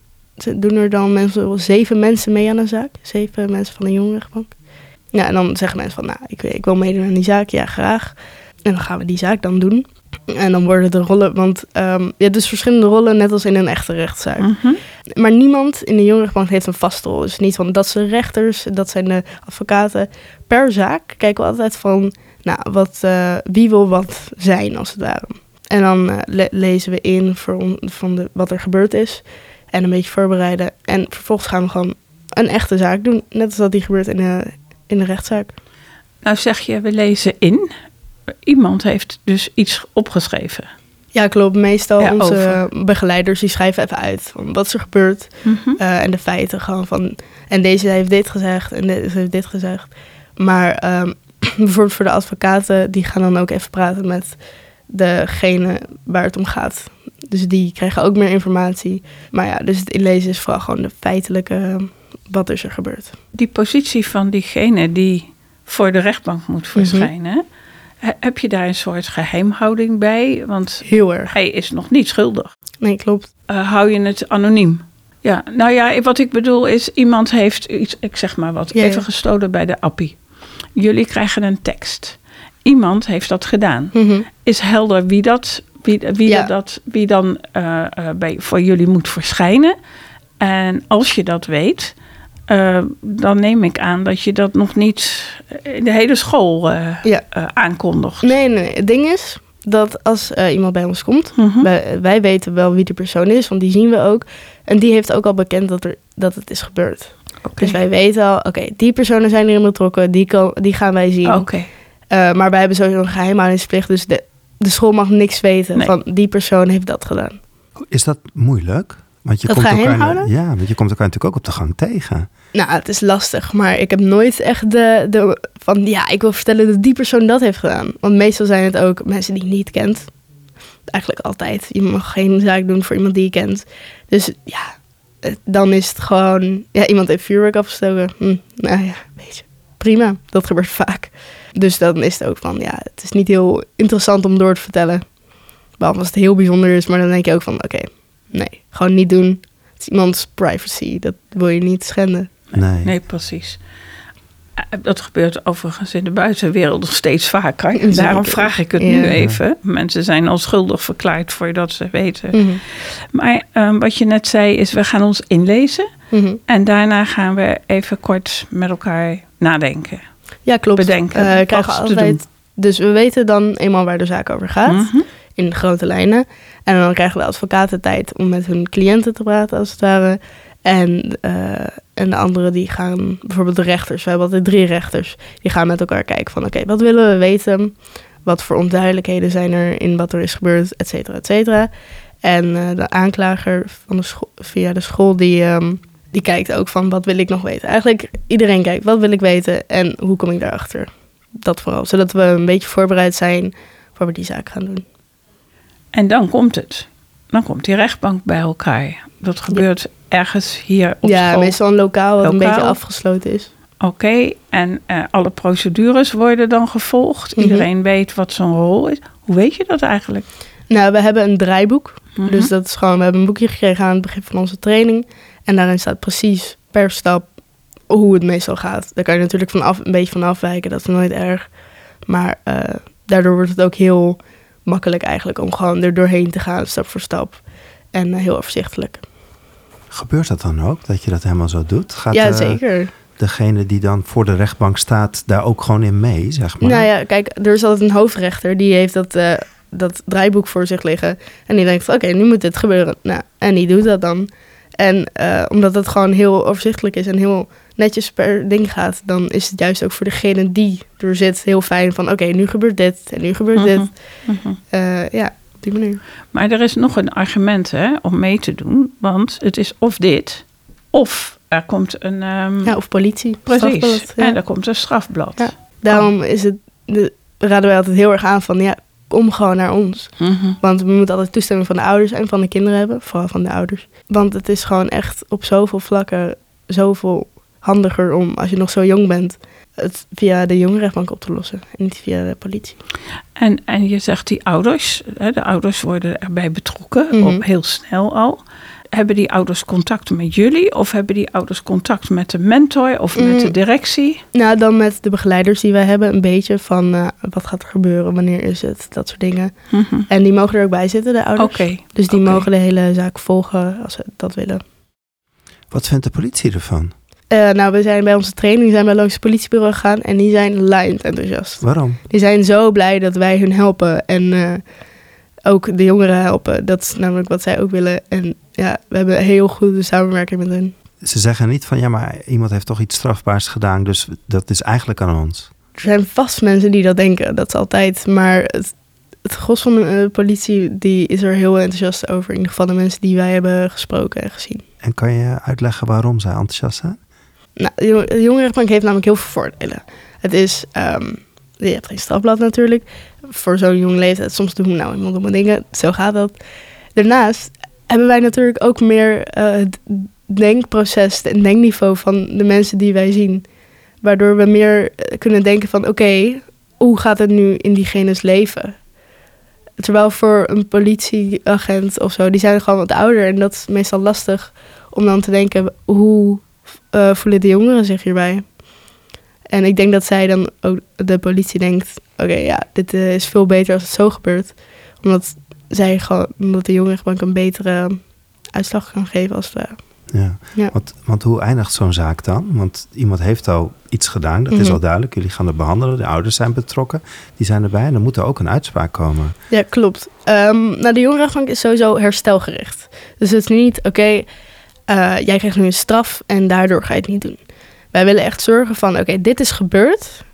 S2: doen er dan mensen, zeven mensen mee aan een zaak. Zeven mensen van de jongerenrechtbank. Ja, en dan zeggen mensen van, nou, ik, ik wil meedoen aan die zaak. Ja, graag. En dan gaan we die zaak dan doen. En dan worden de rollen, want ehm, je hebt dus verschillende rollen, net als in een echte rechtszaak.
S3: Mhm.
S2: Maar niemand in de jongerenrechtbank heeft een vaste rol. Dus niet van dat zijn rechters, dat zijn de advocaten. Per zaak kijken we altijd van, nou, wat, eh, wie wil wat zijn, als het ware. En dan eh, le- lezen we in voor on- van de, wat er gebeurd is. En een beetje voorbereiden. En vervolgens gaan we gewoon een echte zaak doen. Net als dat die gebeurt in de, in de rechtszaak.
S3: Nou zeg je, we lezen in. Iemand heeft dus iets opgeschreven.
S2: Ja, klopt. Meestal
S3: Ja,
S2: onze begeleiders die schrijven even uit van wat is er gebeurd.
S3: Mhm.
S2: Eh, en de feiten gewoon van. En deze heeft dit gezegd en deze heeft dit gezegd. Maar ehm, bijvoorbeeld voor de advocaten, die gaan dan ook even praten met degene waar het om gaat. Dus die krijgen ook meer informatie. Maar ja, dus het inlezen is vooral gewoon de feitelijke. eh, wat is er gebeurd.
S3: Die positie van diegene die voor de rechtbank moet verschijnen. he- Heb je daar een soort geheimhouding bij? Want
S2: Heel erg.
S3: hij is nog niet schuldig.
S2: Nee, klopt.
S3: Eh, hou je het anoniem? Ja, nou ja, wat ik bedoel is, iemand heeft iets, ik zeg maar wat,
S2: Ja, ja.
S3: even gestolen bij de appie. Jullie krijgen een tekst. Iemand heeft dat gedaan.
S2: Mhm.
S3: Is helder wie dat, wie, wie
S2: Ja.
S3: dat, wie dan eh, eh, bij, voor jullie moet verschijnen. En als je dat weet, eh, dan neem ik aan dat je dat nog niet in de hele school
S2: Ja.
S3: aankondigt.
S2: Nee, nee, nee. Het ding is dat als iemand bij ons komt,
S3: Mhm.
S2: wij, wij weten wel wie die persoon is, want die zien we ook. En die heeft ook al bekend dat, er, dat het is gebeurd.
S3: Oké.
S2: Dus wij weten al, oké, die personen zijn erin betrokken, die, kan, die gaan wij zien.
S3: Oké.
S2: Eh, maar wij hebben sowieso een geheimhoudingsplicht, dus de, de school mag niks weten
S3: Nee.
S2: van die persoon heeft dat gedaan.
S1: Is dat moeilijk? Want je
S2: Dat
S1: komt
S2: geheim
S1: elkaar,
S2: houden?
S1: Ja, want je komt elkaar natuurlijk ook op de gang tegen.
S2: Nou, het is lastig, maar ik heb nooit echt de, de van ja, ik wil vertellen dat die persoon dat heeft gedaan. Want meestal zijn het ook mensen die je niet kent. Eigenlijk altijd. Je mag geen zaak doen voor iemand die je kent. Dus ja, dan is het gewoon, ja, iemand heeft vuurwerk afgestoken. Hm, nou ja, weet je, prima. Dat gebeurt vaak. Dus dan is het ook van, ja, het is niet heel interessant om door te vertellen. Behalve als het heel bijzonder is, maar dan denk je ook van, oké, nee, gewoon niet doen. Het is iemands privacy, dat wil je niet schenden.
S1: Nee.
S3: Nee, precies. Eh, Dat gebeurt overigens in de buitenwereld nog steeds vaker. En daarom vraag ik het
S2: Ja.
S3: nu even. Mensen zijn al schuldig verklaard voordat ze weten.
S2: Mhm,
S3: Maar ehm, wat je net zei is, we gaan ons inlezen.
S2: mhm.
S3: En daarna gaan we even kort met elkaar nadenken.
S2: Ja, klopt.
S3: Bedenken wat
S2: krijgen altijd, dus we weten dan eenmaal waar de zaak over gaat,
S3: Mhm.
S2: in grote lijnen. En dan krijgen de advocaten tijd om met hun cliënten te praten, als het ware. En, eh, en de anderen die gaan, bijvoorbeeld de rechters, we hebben altijd drie rechters, die gaan met elkaar kijken van oké, wat willen we weten? Wat voor onduidelijkheden zijn er in wat er is gebeurd, et cetera, et cetera. En eh, de aanklager van de school, via de school, die, ehm, die kijkt ook van wat wil ik nog weten. Eigenlijk iedereen kijkt, wat wil ik weten en hoe kom ik daarachter? Dat vooral, zodat we een beetje voorbereid zijn voor we die zaak gaan doen.
S3: En dan komt het. Dan komt die rechtbank bij elkaar. Dat gebeurt ergens hier op
S2: ja,
S3: school.
S2: meestal een lokaal wat een beetje afgesloten is.
S3: Oké, en eh, alle procedures worden dan gevolgd.
S2: Mhm.
S3: Iedereen weet wat zijn rol is. Hoe weet je dat eigenlijk?
S2: Nou, we hebben een draaiboek.
S3: Mhm.
S2: Dus dat is gewoon, we hebben een boekje gekregen aan het begin van onze training. En daarin staat precies per stap hoe het meestal gaat. Daar kan je natuurlijk van af, een beetje van afwijken, dat is nooit erg. Maar eh, daardoor wordt het ook heel makkelijk eigenlijk om gewoon er doorheen te gaan, stap voor stap. En eh, heel overzichtelijk.
S1: Gebeurt dat dan ook, dat je dat helemaal zo doet? Gaat
S2: ja,
S1: eh,
S2: zeker.
S1: degene die dan voor de rechtbank staat daar ook gewoon in mee, zeg maar?
S2: Nou ja, kijk, er is altijd een hoofdrechter die heeft dat, eh, dat draaiboek voor zich liggen. En die denkt van, oké, nu moet dit gebeuren. Nou, en die doet dat dan. En uh, omdat het gewoon heel overzichtelijk is en heel netjes per ding gaat, dan is het juist ook voor degene die er zit heel fijn van oké, nu gebeurt dit en nu gebeurt dit. Uh, ja, op die manier.
S3: Maar er is nog een argument hè, om mee te doen, want het is of dit, of er komt een... Um,
S2: ja, of politie.
S3: Precies, ja. en er komt een strafblad. Ja.
S2: Daarom is het, de, raden wij altijd heel erg aan van ja, kom gewoon naar ons.
S3: Mhm.
S2: Want we moeten altijd toestemming van de ouders en van de kinderen hebben. Vooral van de ouders. Want het is gewoon echt op zoveel vlakken zoveel handiger om, als je nog zo jong bent, het via de jongerenrechtbank op te lossen. En niet via de politie.
S3: En, en je zegt die ouders, hè, de ouders worden erbij betrokken, mm op heel snel al hebben die ouders contact met jullie? Of hebben die ouders contact met de mentor of met de mm. directie?
S2: Nou, dan met de begeleiders die wij hebben. Een beetje van uh, wat gaat er gebeuren, wanneer is het, dat soort dingen.
S3: Mhm.
S2: En die mogen er ook bij zitten, de ouders.
S3: Oké.
S2: Dus die mogen de hele zaak volgen als ze dat willen.
S1: Wat vindt de politie ervan?
S2: Uh, nou, we zijn bij onze training zijn we langs het politiebureau gegaan en die zijn lijnd enthousiast.
S1: Waarom?
S2: Die zijn zo blij dat wij hun helpen en uh, ook de jongeren helpen. Dat is namelijk wat zij ook willen. En ja, we hebben een heel goede samenwerking met hen.
S1: Ze zeggen niet van ja, maar iemand heeft toch iets strafbaars gedaan, dus dat is eigenlijk aan ons.
S2: Er zijn vast mensen die dat denken, dat is altijd. Maar het, het gros van de uh, politie die is er heel enthousiast over. In ieder geval de mensen die wij hebben gesproken en gezien.
S1: En kan je uitleggen waarom zij enthousiast zijn?
S2: Nou, de jongerenrechtbank heeft namelijk heel veel voordelen. Het is, um, je hebt geen strafblad natuurlijk. Voor zo'n jonge leeftijd, soms doen we nou iemand domme dingen. Zo gaat dat. Daarnaast hebben wij natuurlijk ook meer uh, het denkproces en denkniveau van de mensen die wij zien. Waardoor we meer eh, kunnen denken van oké, hoe gaat het nu in diegene's leven? Terwijl voor een politieagent of zo, die zijn gewoon wat ouder. En dat is meestal lastig om dan te denken, hoe uh, voelen de jongeren zich hierbij? En ik denk dat zij dan ook, de politie denkt, oké, ja, dit is veel beter als het zo gebeurt. Omdat zij gewoon, omdat de jongerenbank een betere uitslag kan geven als het
S1: Ja, ja. Want, want hoe eindigt zo'n zaak dan? Want iemand heeft al iets gedaan, dat is
S2: Mhm.
S1: al duidelijk. Jullie gaan het behandelen, de ouders zijn betrokken, die zijn erbij. En dan moet er ook een uitspraak komen.
S2: Ja, klopt. Um, nou, de jongerenrechtbank is sowieso herstelgericht. Dus het is niet, oké, okay, uh, jij krijgt nu een straf en daardoor ga je het niet doen. Wij willen echt zorgen van, oké, dit is gebeurd.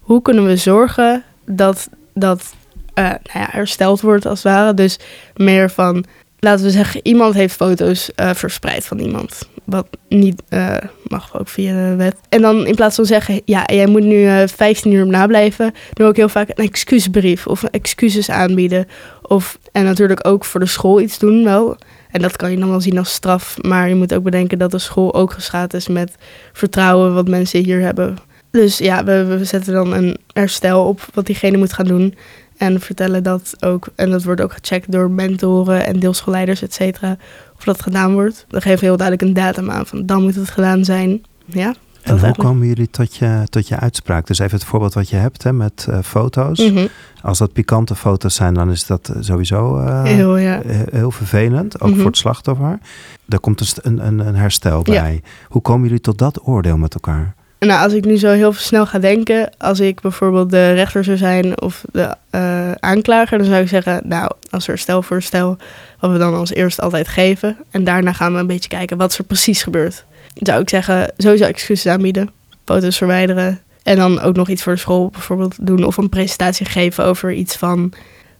S2: Hoe kunnen we zorgen dat dat uh, nou ja, hersteld wordt als het ware? Dus meer van, laten we zeggen, iemand heeft foto's uh, verspreid van iemand. Wat niet uh, mag ook via de wet. En dan in plaats van zeggen, ja, jij moet nu uh, 15 uur nablijven, doe ik heel vaak een excuusbrief of excuses aanbieden. Of, en natuurlijk ook voor de school iets doen wel. En dat kan je dan wel zien als straf. Maar je moet ook bedenken dat de school ook geschaad is met vertrouwen wat mensen hier hebben. Dus ja, we, we zetten dan een herstel op wat diegene moet gaan doen. En vertellen dat ook. En dat wordt ook gecheckt door mentoren en deelscholleiders, et cetera. Of dat gedaan wordt. Dan geven heel duidelijk een datum aan van dan moet het gedaan zijn. Ja.
S1: En hoe komen jullie tot je, tot je uitspraak? Dus even het voorbeeld wat je hebt hè, met uh, foto's.
S2: Mm -hmm.
S1: Als dat pikante foto's zijn, dan is dat sowieso uh,
S2: heel, ja.
S1: heel vervelend. Ook
S2: Mhm.
S1: mm -hmm. voor het slachtoffer. Daar komt dus een, een, een herstel bij. Ja. Hoe komen jullie tot dat oordeel met elkaar?
S2: Nou, als ik nu zo heel snel ga denken, als ik bijvoorbeeld de rechter zou zijn of de uh, aanklager, dan zou ik zeggen, nou, als er stel voor stel, wat we dan als eerst altijd geven. En daarna gaan we een beetje kijken wat er precies gebeurt. Zou ik zeggen, sowieso excuses aanbieden, foto's verwijderen. En dan ook nog iets voor de school bijvoorbeeld doen of een presentatie geven over iets van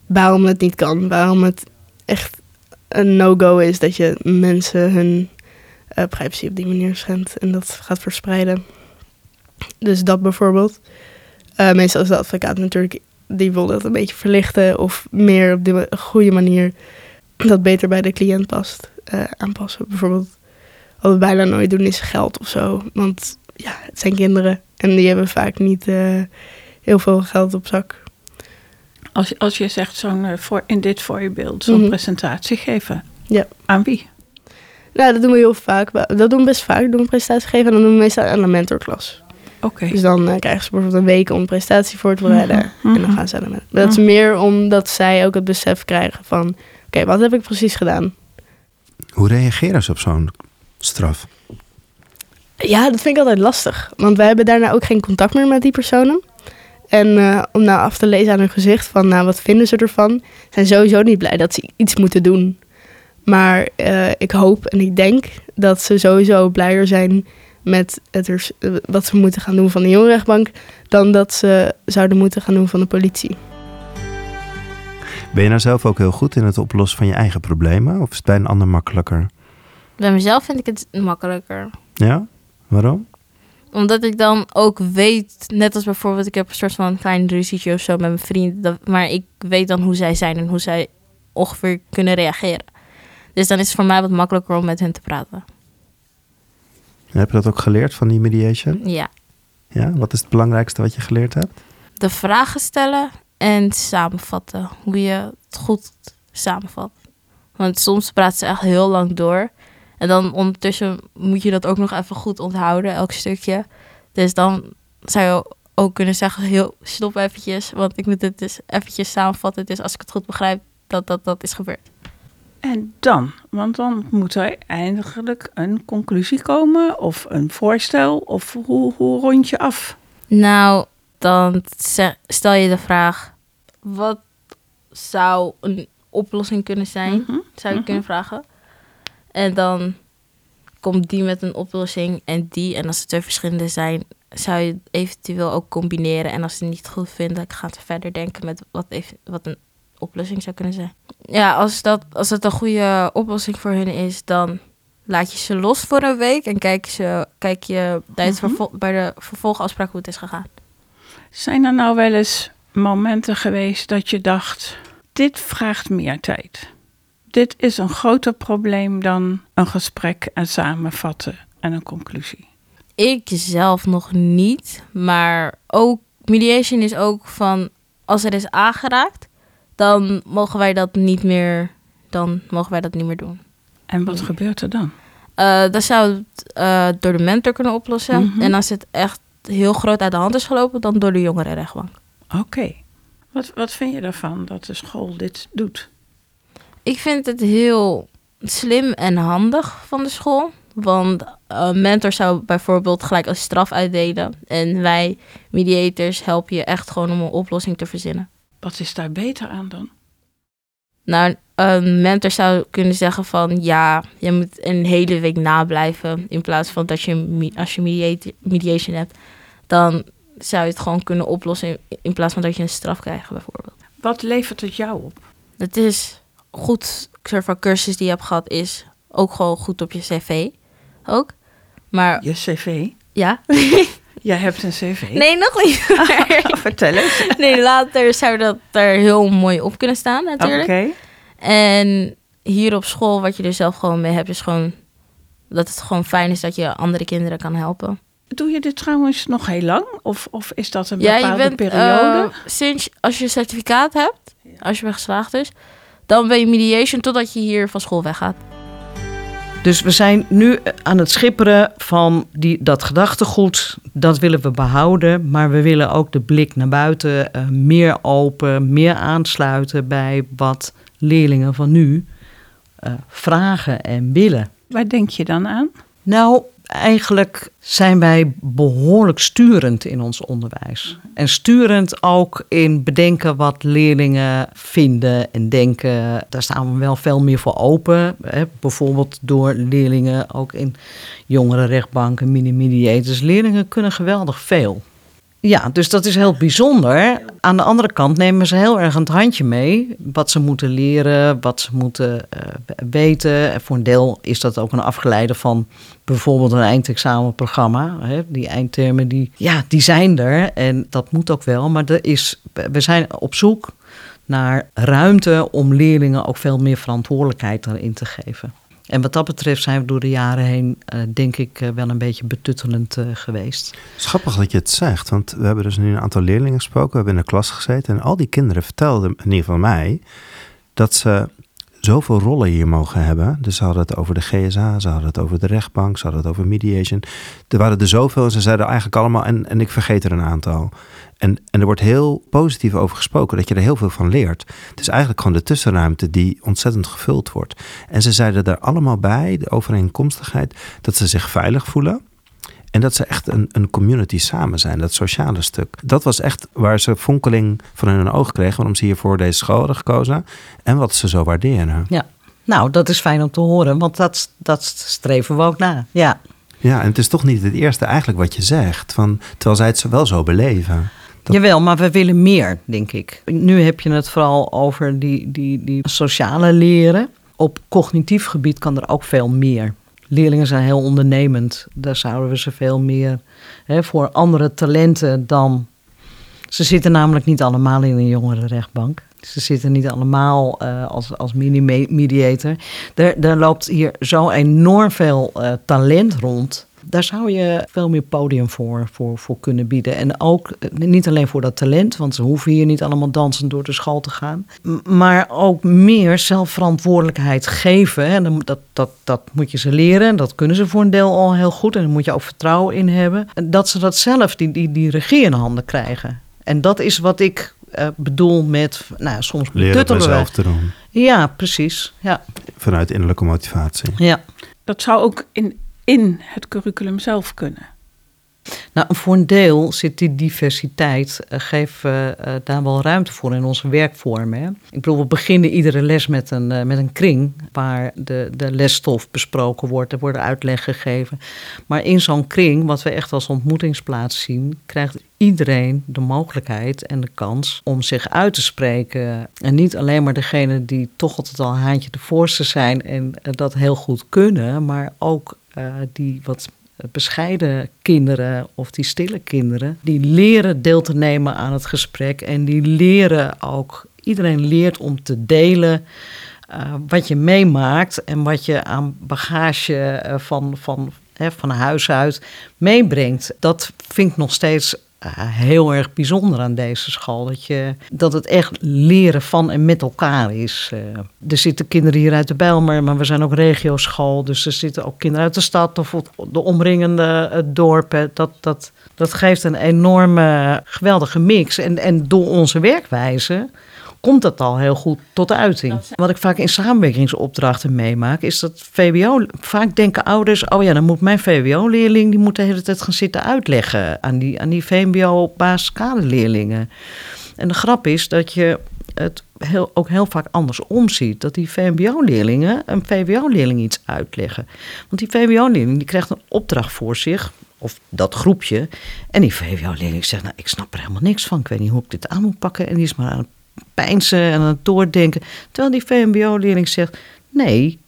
S2: waarom het niet kan. Waarom het echt een no-go is dat je mensen hun uh, privacy op die manier schendt en dat gaat verspreiden. Dus dat bijvoorbeeld. Uh, meestal is de advocaat natuurlijk, die wil dat een beetje verlichten of meer op de goede manier dat beter bij de cliënt past, uh, aanpassen. Bijvoorbeeld, wat we bijna nooit doen is geld of zo. Want ja, het zijn kinderen en die hebben vaak niet uh, heel veel geld op zak.
S3: Als, je, als je zegt zo'n, voor, in dit voorbeeld, zo'n
S2: Mhm.
S3: presentatie geven,
S2: Ja.
S3: aan wie?
S2: Nou, dat doen we heel vaak. Dat doen we best vaak. We doen een presentatie geven en dan doen we meestal aan de mentorklas.
S3: Oké.
S2: Dus dan uh, krijgen ze bijvoorbeeld een week om een presentatie voor te bereiden.
S3: Mhm,
S2: En dan
S3: mhm.
S2: gaan ze aan de mentor. Dat is meer omdat zij ook het besef krijgen van... Oké, wat heb ik precies gedaan?
S1: Hoe reageren ze op zo'n straf?
S2: Ja, dat vind ik altijd lastig. Want wij hebben daarna ook geen contact meer met die personen. En uh, om nou af te lezen aan hun gezicht van... Nou, wat vinden ze ervan? Zijn sowieso niet blij dat ze iets moeten doen. Maar uh, ik hoop en ik denk dat ze sowieso blijer zijn met het wat ze moeten gaan doen van de jongerenrechtbank... dan dat ze zouden moeten gaan doen van de politie.
S1: Ben je nou zelf ook heel goed in het oplossen van je eigen problemen? Of is het bij een ander makkelijker?
S4: Bij mezelf vind ik het makkelijker.
S1: Ja? Waarom?
S4: Omdat ik dan ook weet, net als bijvoorbeeld, ik heb een soort van klein ruzietje of zo met mijn vrienden. maar ik weet dan hoe zij zijn en hoe zij ongeveer kunnen reageren. Dus dan is het voor mij wat makkelijker om met hen te praten.
S1: Heb je dat ook geleerd van die mediation?
S4: Ja.
S1: Ja, wat is het belangrijkste wat je geleerd hebt?
S4: De vragen stellen en samenvatten. Hoe je het goed samenvat. Want soms praat ze echt heel lang door. En dan ondertussen moet je dat ook nog even goed onthouden, elk stukje. Dus dan zou je ook kunnen zeggen, heel stop eventjes, want ik moet het dus eventjes samenvatten. Dus als ik het goed begrijp, dat dat, dat is gebeurd.
S3: En dan? Want dan moet er eigenlijk een conclusie komen of een voorstel of hoe, hoe rond je af?
S4: Nou, dan stel je de vraag, wat zou een oplossing kunnen zijn? Mhm, zou je mhm. kunnen vragen. En dan komt die met een oplossing en die. En als er twee verschillende zijn, zou je eventueel ook combineren. En als ze het niet goed vinden, gaan ze verder denken met wat, even, wat een oplossing zou kunnen zijn. Ja, als, dat, als het een goede oplossing voor hun is, dan laat je ze los voor een week en kijk, ze, kijk je bij, mhm. bij de vervolgafspraak hoe het is gegaan.
S3: Zijn er nou wel eens momenten geweest dat je dacht: dit vraagt meer tijd? Dit is een groter probleem dan een gesprek en samenvatten en een conclusie.
S4: Ik zelf nog niet, maar ook mediation is ook van als er is aangeraakt, dan mogen wij dat niet meer, dan mogen wij dat niet meer doen.
S3: En wat gebeurt er dan?
S4: Uh, dat zou het uh, door de mentor kunnen oplossen. Mhm. En als het echt heel groot uit de hand is gelopen, dan door de jongerenrechtbank.
S3: Oké. Wat, wat vind je ervan dat de school dit doet?
S4: Ik vind het heel slim en handig van de school. Want een mentor zou bijvoorbeeld gelijk een straf uitdelen. En wij, mediators, helpen je echt gewoon om een oplossing te verzinnen.
S3: Wat is daar beter aan dan?
S4: Nou, een mentor zou kunnen zeggen van ja, je moet een hele week nablijven. In plaats van dat je, als je mediation hebt, dan zou je het gewoon kunnen oplossen. In plaats van dat je een straf krijgt, bijvoorbeeld.
S3: Wat levert het jou op?
S4: Het is goed, soort van cursus die je hebt gehad, is ook gewoon goed op je cv. Ook. Maar,
S3: je cv?
S4: Ja.
S3: Jij hebt een cv?
S4: Nee, nog niet.
S3: Vertel eens.
S4: Nee, later zou dat er heel mooi op kunnen staan natuurlijk. Oké. En hier op school, wat je er zelf gewoon mee hebt, is gewoon dat het gewoon fijn is dat je andere kinderen kan helpen.
S3: Doe je dit trouwens nog heel lang? Of, of is dat een bepaalde ja, je bent, periode? Uh,
S4: sinds als je certificaat hebt, als je bent geslaagd is, dan ben je mediation totdat je hier van school weggaat.
S5: Dus we zijn nu aan het schipperen van die, dat gedachtegoed. Dat willen we behouden. Maar we willen ook de blik naar buiten uh, meer open, meer aansluiten bij wat leerlingen van nu uh, vragen en willen.
S3: Waar denk je dan aan?
S5: Nou, eigenlijk zijn wij behoorlijk sturend in ons onderwijs. En sturend ook in bedenken wat leerlingen vinden en denken. Daar staan we wel veel meer voor open. Hè. Bijvoorbeeld door leerlingen ook in jongere rechtbanken, mini-mediators. Leerlingen kunnen geweldig veel. Ja, dus dat is heel bijzonder. Aan de andere kant nemen ze heel erg een handje mee. Wat ze moeten leren, wat ze moeten uh, weten. En voor een deel is dat ook een afgeleide van bijvoorbeeld een eindexamenprogramma. Hè. Die eindtermen, die, ja, die zijn er. En dat moet ook wel. Maar er is, we zijn op zoek naar ruimte om leerlingen ook veel meer verantwoordelijkheid erin te geven. En wat dat betreft zijn we door de jaren heen, uh, denk ik, uh, wel een beetje betuttelend uh, geweest.
S1: Schappig dat je het zegt, want we hebben dus nu een aantal leerlingen gesproken. We hebben in de klas gezeten en al die kinderen vertelden, in ieder geval mij, dat ze zoveel rollen hier mogen hebben. Dus ze hadden het over de GSA, ze hadden het over de rechtbank, ze hadden het over mediation. Er waren er zoveel en ze zeiden eigenlijk allemaal, en, en ik vergeet er een aantal. En, en er wordt heel positief over gesproken, dat je er heel veel van leert. Het is eigenlijk gewoon de tussenruimte die ontzettend gevuld wordt. En ze zeiden er allemaal bij, de overeenkomstigheid, dat ze zich veilig voelen. En dat ze echt een, een community samen zijn, dat sociale stuk. Dat was echt waar ze fonkeling van hun oog kregen, waarom ze hier voor deze school hadden gekozen. En wat ze zo waarderen.
S5: Ja, Nou, dat is fijn om te horen, want dat, dat streven we ook na. Ja.
S1: Ja, en het is toch niet het eerste eigenlijk wat je zegt, van, terwijl zij het wel zo beleven.
S5: Jawel, maar we willen meer, denk ik. Nu heb je het vooral over die, die, die sociale leren. Op cognitief gebied kan er ook veel meer. Leerlingen zijn heel ondernemend. Daar zouden we ze veel meer hè, voor andere talenten dan. Ze zitten namelijk niet allemaal in een jongerenrechtbank. Ze zitten niet allemaal uh, als, als mini-mediator. Er, loopt hier zo enorm veel uh, talent rond. Daar zou je veel meer podium voor, voor, voor kunnen bieden. En ook eh, niet alleen voor dat talent, want ze hoeven hier niet allemaal dansend door de school te gaan. Maar ook meer zelfverantwoordelijkheid geven. En dat, dat, dat moet je ze leren. Dat kunnen ze voor een deel al heel goed. En daar moet je ook vertrouwen in hebben. Dat ze dat zelf, die, die, die regie in handen krijgen. En dat is wat ik uh, bedoel met, nou, soms
S1: Leren het zelf te doen.
S5: Ja, precies. Ja.
S1: Vanuit innerlijke motivatie.
S5: Ja.
S3: Dat zou ook in in het curriculum zelf kunnen?
S5: Nou, voor een deel zit die diversiteit, uh, geeft uh, daar wel ruimte voor in onze werkvormen. Ik bedoel, we beginnen iedere les met een, met een kring waar de, de lesstof besproken wordt. Er worden uitleg gegeven. Maar in zo'n kring, wat we echt als ontmoetingsplaats zien, krijgt iedereen de mogelijkheid en de kans om zich uit te spreken. En niet alleen maar degene die toch altijd al haantje de voorste zijn en dat heel goed kunnen, maar ook uh, die wat bescheiden kinderen of die stille kinderen, die leren deel te nemen aan het gesprek en die leren ook, iedereen leert om te delen uh, wat je meemaakt en wat je aan bagage uh, van, van, hè, van huis uit meebrengt. Dat vind ik nog steeds heel erg bijzonder aan deze school. Dat, je, dat het echt leren van en met elkaar is. Uh, er zitten kinderen hier uit de Bijlmer, maar we zijn ook regioschool. Dus er zitten ook kinderen uit de stad of de omringende uh, dorpen. Dat, dat, dat geeft een enorme, geweldige mix. En, en door onze werkwijze komt dat al heel goed tot uiting. Wat ik vaak in samenwerkingsopdrachten meemaak, is dat VWO, vaak denken ouders, oh ja, dan moet mijn VWO-leerling, die moet de hele tijd gaan zitten uitleggen aan die, aan die VMBO-basiskaderleerlingen. En de grap is dat je het heel, ook heel vaak andersom ziet. Dat die VMBO-leerlingen een VWO-leerling iets uitleggen. Want die VWO-leerling die krijgt een opdracht voor zich, of dat groepje. En die VWO-leerling zegt, nou, ik snap er helemaal niks van. Ik weet niet hoe ik dit aan moet pakken. En die is maar aan het pijnsen en aan het doordenken. Terwijl die VMBO-leerling zegt: nee,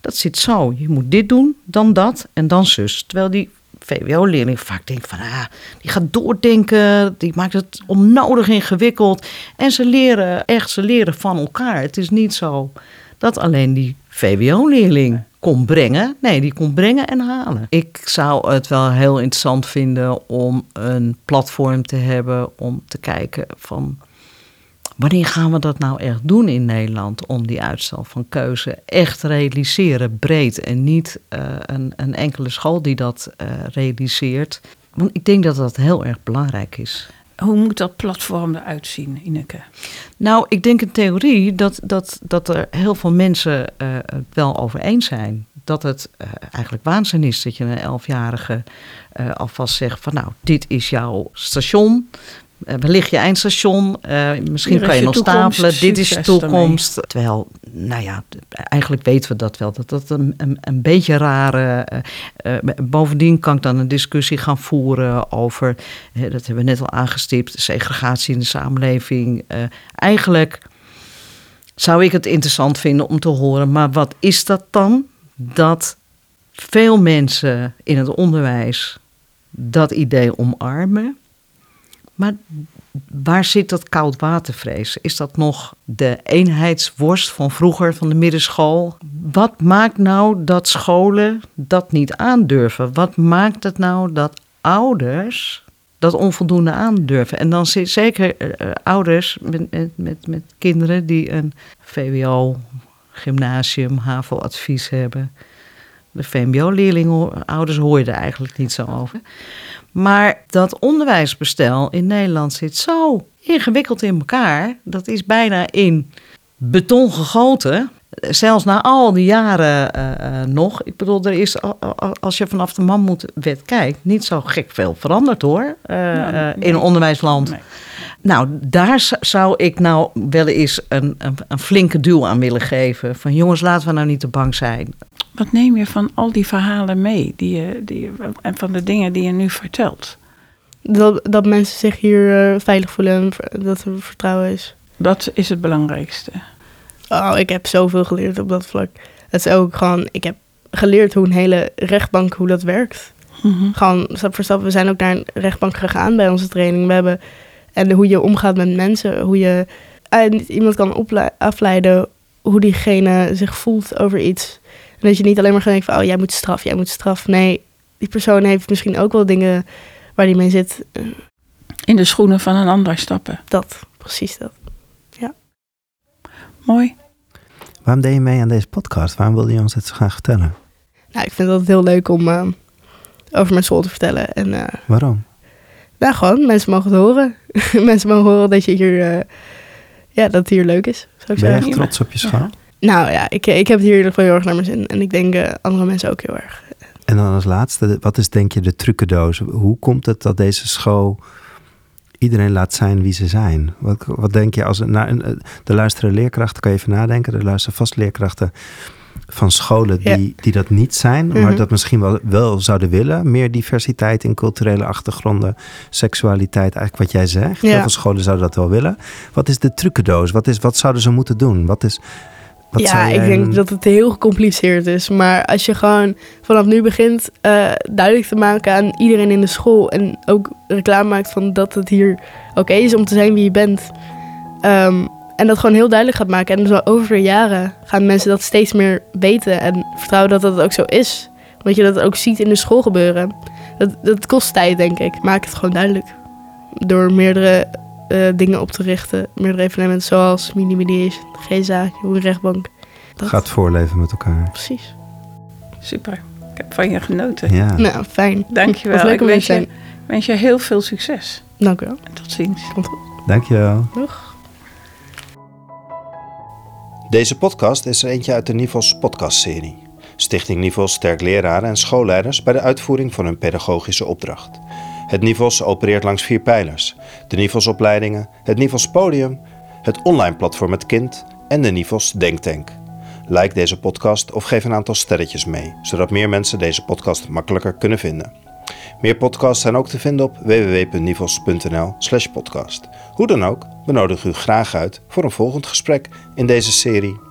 S5: dat zit zo. Je moet dit doen, dan dat en dan zus. Terwijl die VWO-leerling vaak denkt van, ah, die gaat doordenken, die maakt het onnodig ingewikkeld. En ze leren echt, ze leren van elkaar. Het is niet zo dat alleen die VWO-leerling kon brengen. Nee, die kon brengen en halen. Ik zou het wel heel interessant vinden om een platform te hebben om te kijken van Wanneer gaan we dat nou echt doen in Nederland om die uitstel van keuze echt te realiseren, breed en niet uh, een, een, enkele school die dat uh, realiseert? Want ik denk dat dat heel erg belangrijk is.
S3: Hoe moet dat platform eruit zien, Ineke?
S5: Nou, ik denk in theorie dat, dat, dat er heel veel mensen uh, het wel over eens zijn. Dat het eigenlijk waanzin is dat je een elfjarige alvast zegt van nou, dit is jouw station. Uh, wellicht je eindstation. Uh, misschien kan je nog stapelen. Dit is de toekomst. Terwijl, nou ja, eigenlijk weten we dat wel. Dat dat een, een, een beetje rare. Uh, bovendien kan ik dan een discussie gaan voeren over. dat hebben we net al aangestipt. Segregatie in de samenleving. eigenlijk zou ik het interessant vinden om te horen. Maar wat is dat dan? Dat veel mensen in het onderwijs dat idee omarmen maar waar zit dat koudwatervrees? Is dat nog de eenheidsworst van vroeger, van de middenschool? Wat maakt nou dat scholen dat niet aandurven? Wat maakt het nou dat ouders dat onvoldoende aandurven? En dan zeker uh, ouders met, met, met, met kinderen die een VWO, gymnasium, HAVO-advies hebben. De VMBO-leerlingen, ouders hoor je er eigenlijk niet zo over. Maar dat onderwijsbestel in Nederland zit zo ingewikkeld in elkaar. Dat is bijna in beton gegoten. Zelfs na al die jaren uh, nog. Ik bedoel, er is, als je vanaf de mammoetwet kijkt, niet zo gek veel veranderd hoor. Uh, ja, in onderwijsland. Nee. Nou, daar zou ik nou wel eens een, een, een, flinke duw aan willen geven. Van jongens, laten we nou niet te bang zijn.
S3: Wat neem je van al die verhalen mee die je, die en van de dingen die je nu vertelt?
S2: Dat, dat mensen zich hier veilig voelen en dat er vertrouwen is.
S3: Dat is het belangrijkste.
S2: Oh, ik heb zoveel geleerd op dat vlak. Het is ook gewoon, ik heb geleerd hoe een hele rechtbank, hoe dat werkt. Mm -hmm. Gewoon stap voor stap. We zijn ook naar een rechtbank gegaan bij onze training. We hebben, en hoe je omgaat met mensen, hoe je uh, iemand kan afleiden hoe diegene zich voelt over iets. En dat je niet alleen maar gaat denken van, oh, jij moet straf, jij moet straf. Nee, die persoon heeft misschien ook wel dingen waar die mee zit.
S3: In de schoenen van een ander stappen.
S2: Dat, precies dat. Ja.
S3: Mooi.
S1: Waarom deed je mee aan deze podcast? Waarom wilde je ons dit zo graag vertellen?
S2: Nou, ik vind het heel leuk om uh, over mijn school te vertellen. En, uh,
S1: Waarom?
S2: Nou, gewoon, mensen mogen het horen. mensen mogen horen dat je hier, uh, ja, dat het hier leuk is. Zou ik
S1: ben je echt trots op je school? Ja.
S2: Nou ja, ik, ik heb het hier in ieder geval heel erg naar mijn zin. En ik denk andere mensen ook heel erg.
S1: En dan als laatste, wat is denk je de trucendoos? Hoe komt het dat deze school iedereen laat zijn wie ze zijn? Wat, wat denk je als nou, de luisteren leerkrachten, kan je even nadenken. Er luisteren vast leerkrachten van scholen die, ja. die dat niet zijn, mm -hmm. maar dat misschien wel, wel zouden willen. Meer diversiteit in culturele achtergronden, seksualiteit, eigenlijk wat jij zegt. Ja. Heel veel scholen zouden dat wel willen. Wat is de trucendoos? Wat, is, wat zouden ze moeten doen? Wat is, wat
S2: ja, ik denk dat het heel gecompliceerd is. Maar als je gewoon vanaf nu begint uh, duidelijk te maken aan iedereen in de school. En ook reclame maakt van dat het hier oké okay is om te zijn wie je bent. Um, en dat gewoon heel duidelijk gaat maken. En zo over de jaren gaan mensen dat steeds meer weten. En vertrouwen dat dat ook zo is. Want je dat ook ziet in de school gebeuren. Dat, dat kost tijd, denk ik. Maak het gewoon duidelijk. Door meerdere uh, dingen op te richten. Meerdere evenementen zoals mini-mediation, GESA, Jonge Rechtbank.
S1: Dat gaat voorleven met elkaar.
S2: Precies.
S3: Super. Ik heb van je genoten.
S1: Ja.
S2: Nou, fijn.
S3: Dankjewel.
S2: Leuk om
S3: ik wens
S2: zijn.
S3: je, wens je heel veel succes.
S2: Dank u wel.
S3: En tot ziens.
S2: Komt goed.
S1: Dankjewel.
S2: Doeg.
S1: Deze podcast is er eentje uit de Nivels podcastserie. Stichting Nivels sterkt leraren en schoolleiders bij de uitvoering van hun pedagogische opdracht. Het Nivels opereert langs vier pijlers. De Nivelsopleidingen, het Nivels Podium, het online platform Het Kind en de Nivels Denktank. Like deze podcast of geef een aantal sterretjes mee, zodat meer mensen deze podcast makkelijker kunnen vinden. Meer podcasts zijn ook te vinden op www.nivels.nl/podcast. Hoe dan ook, we nodigen u graag uit voor een volgend gesprek in deze serie.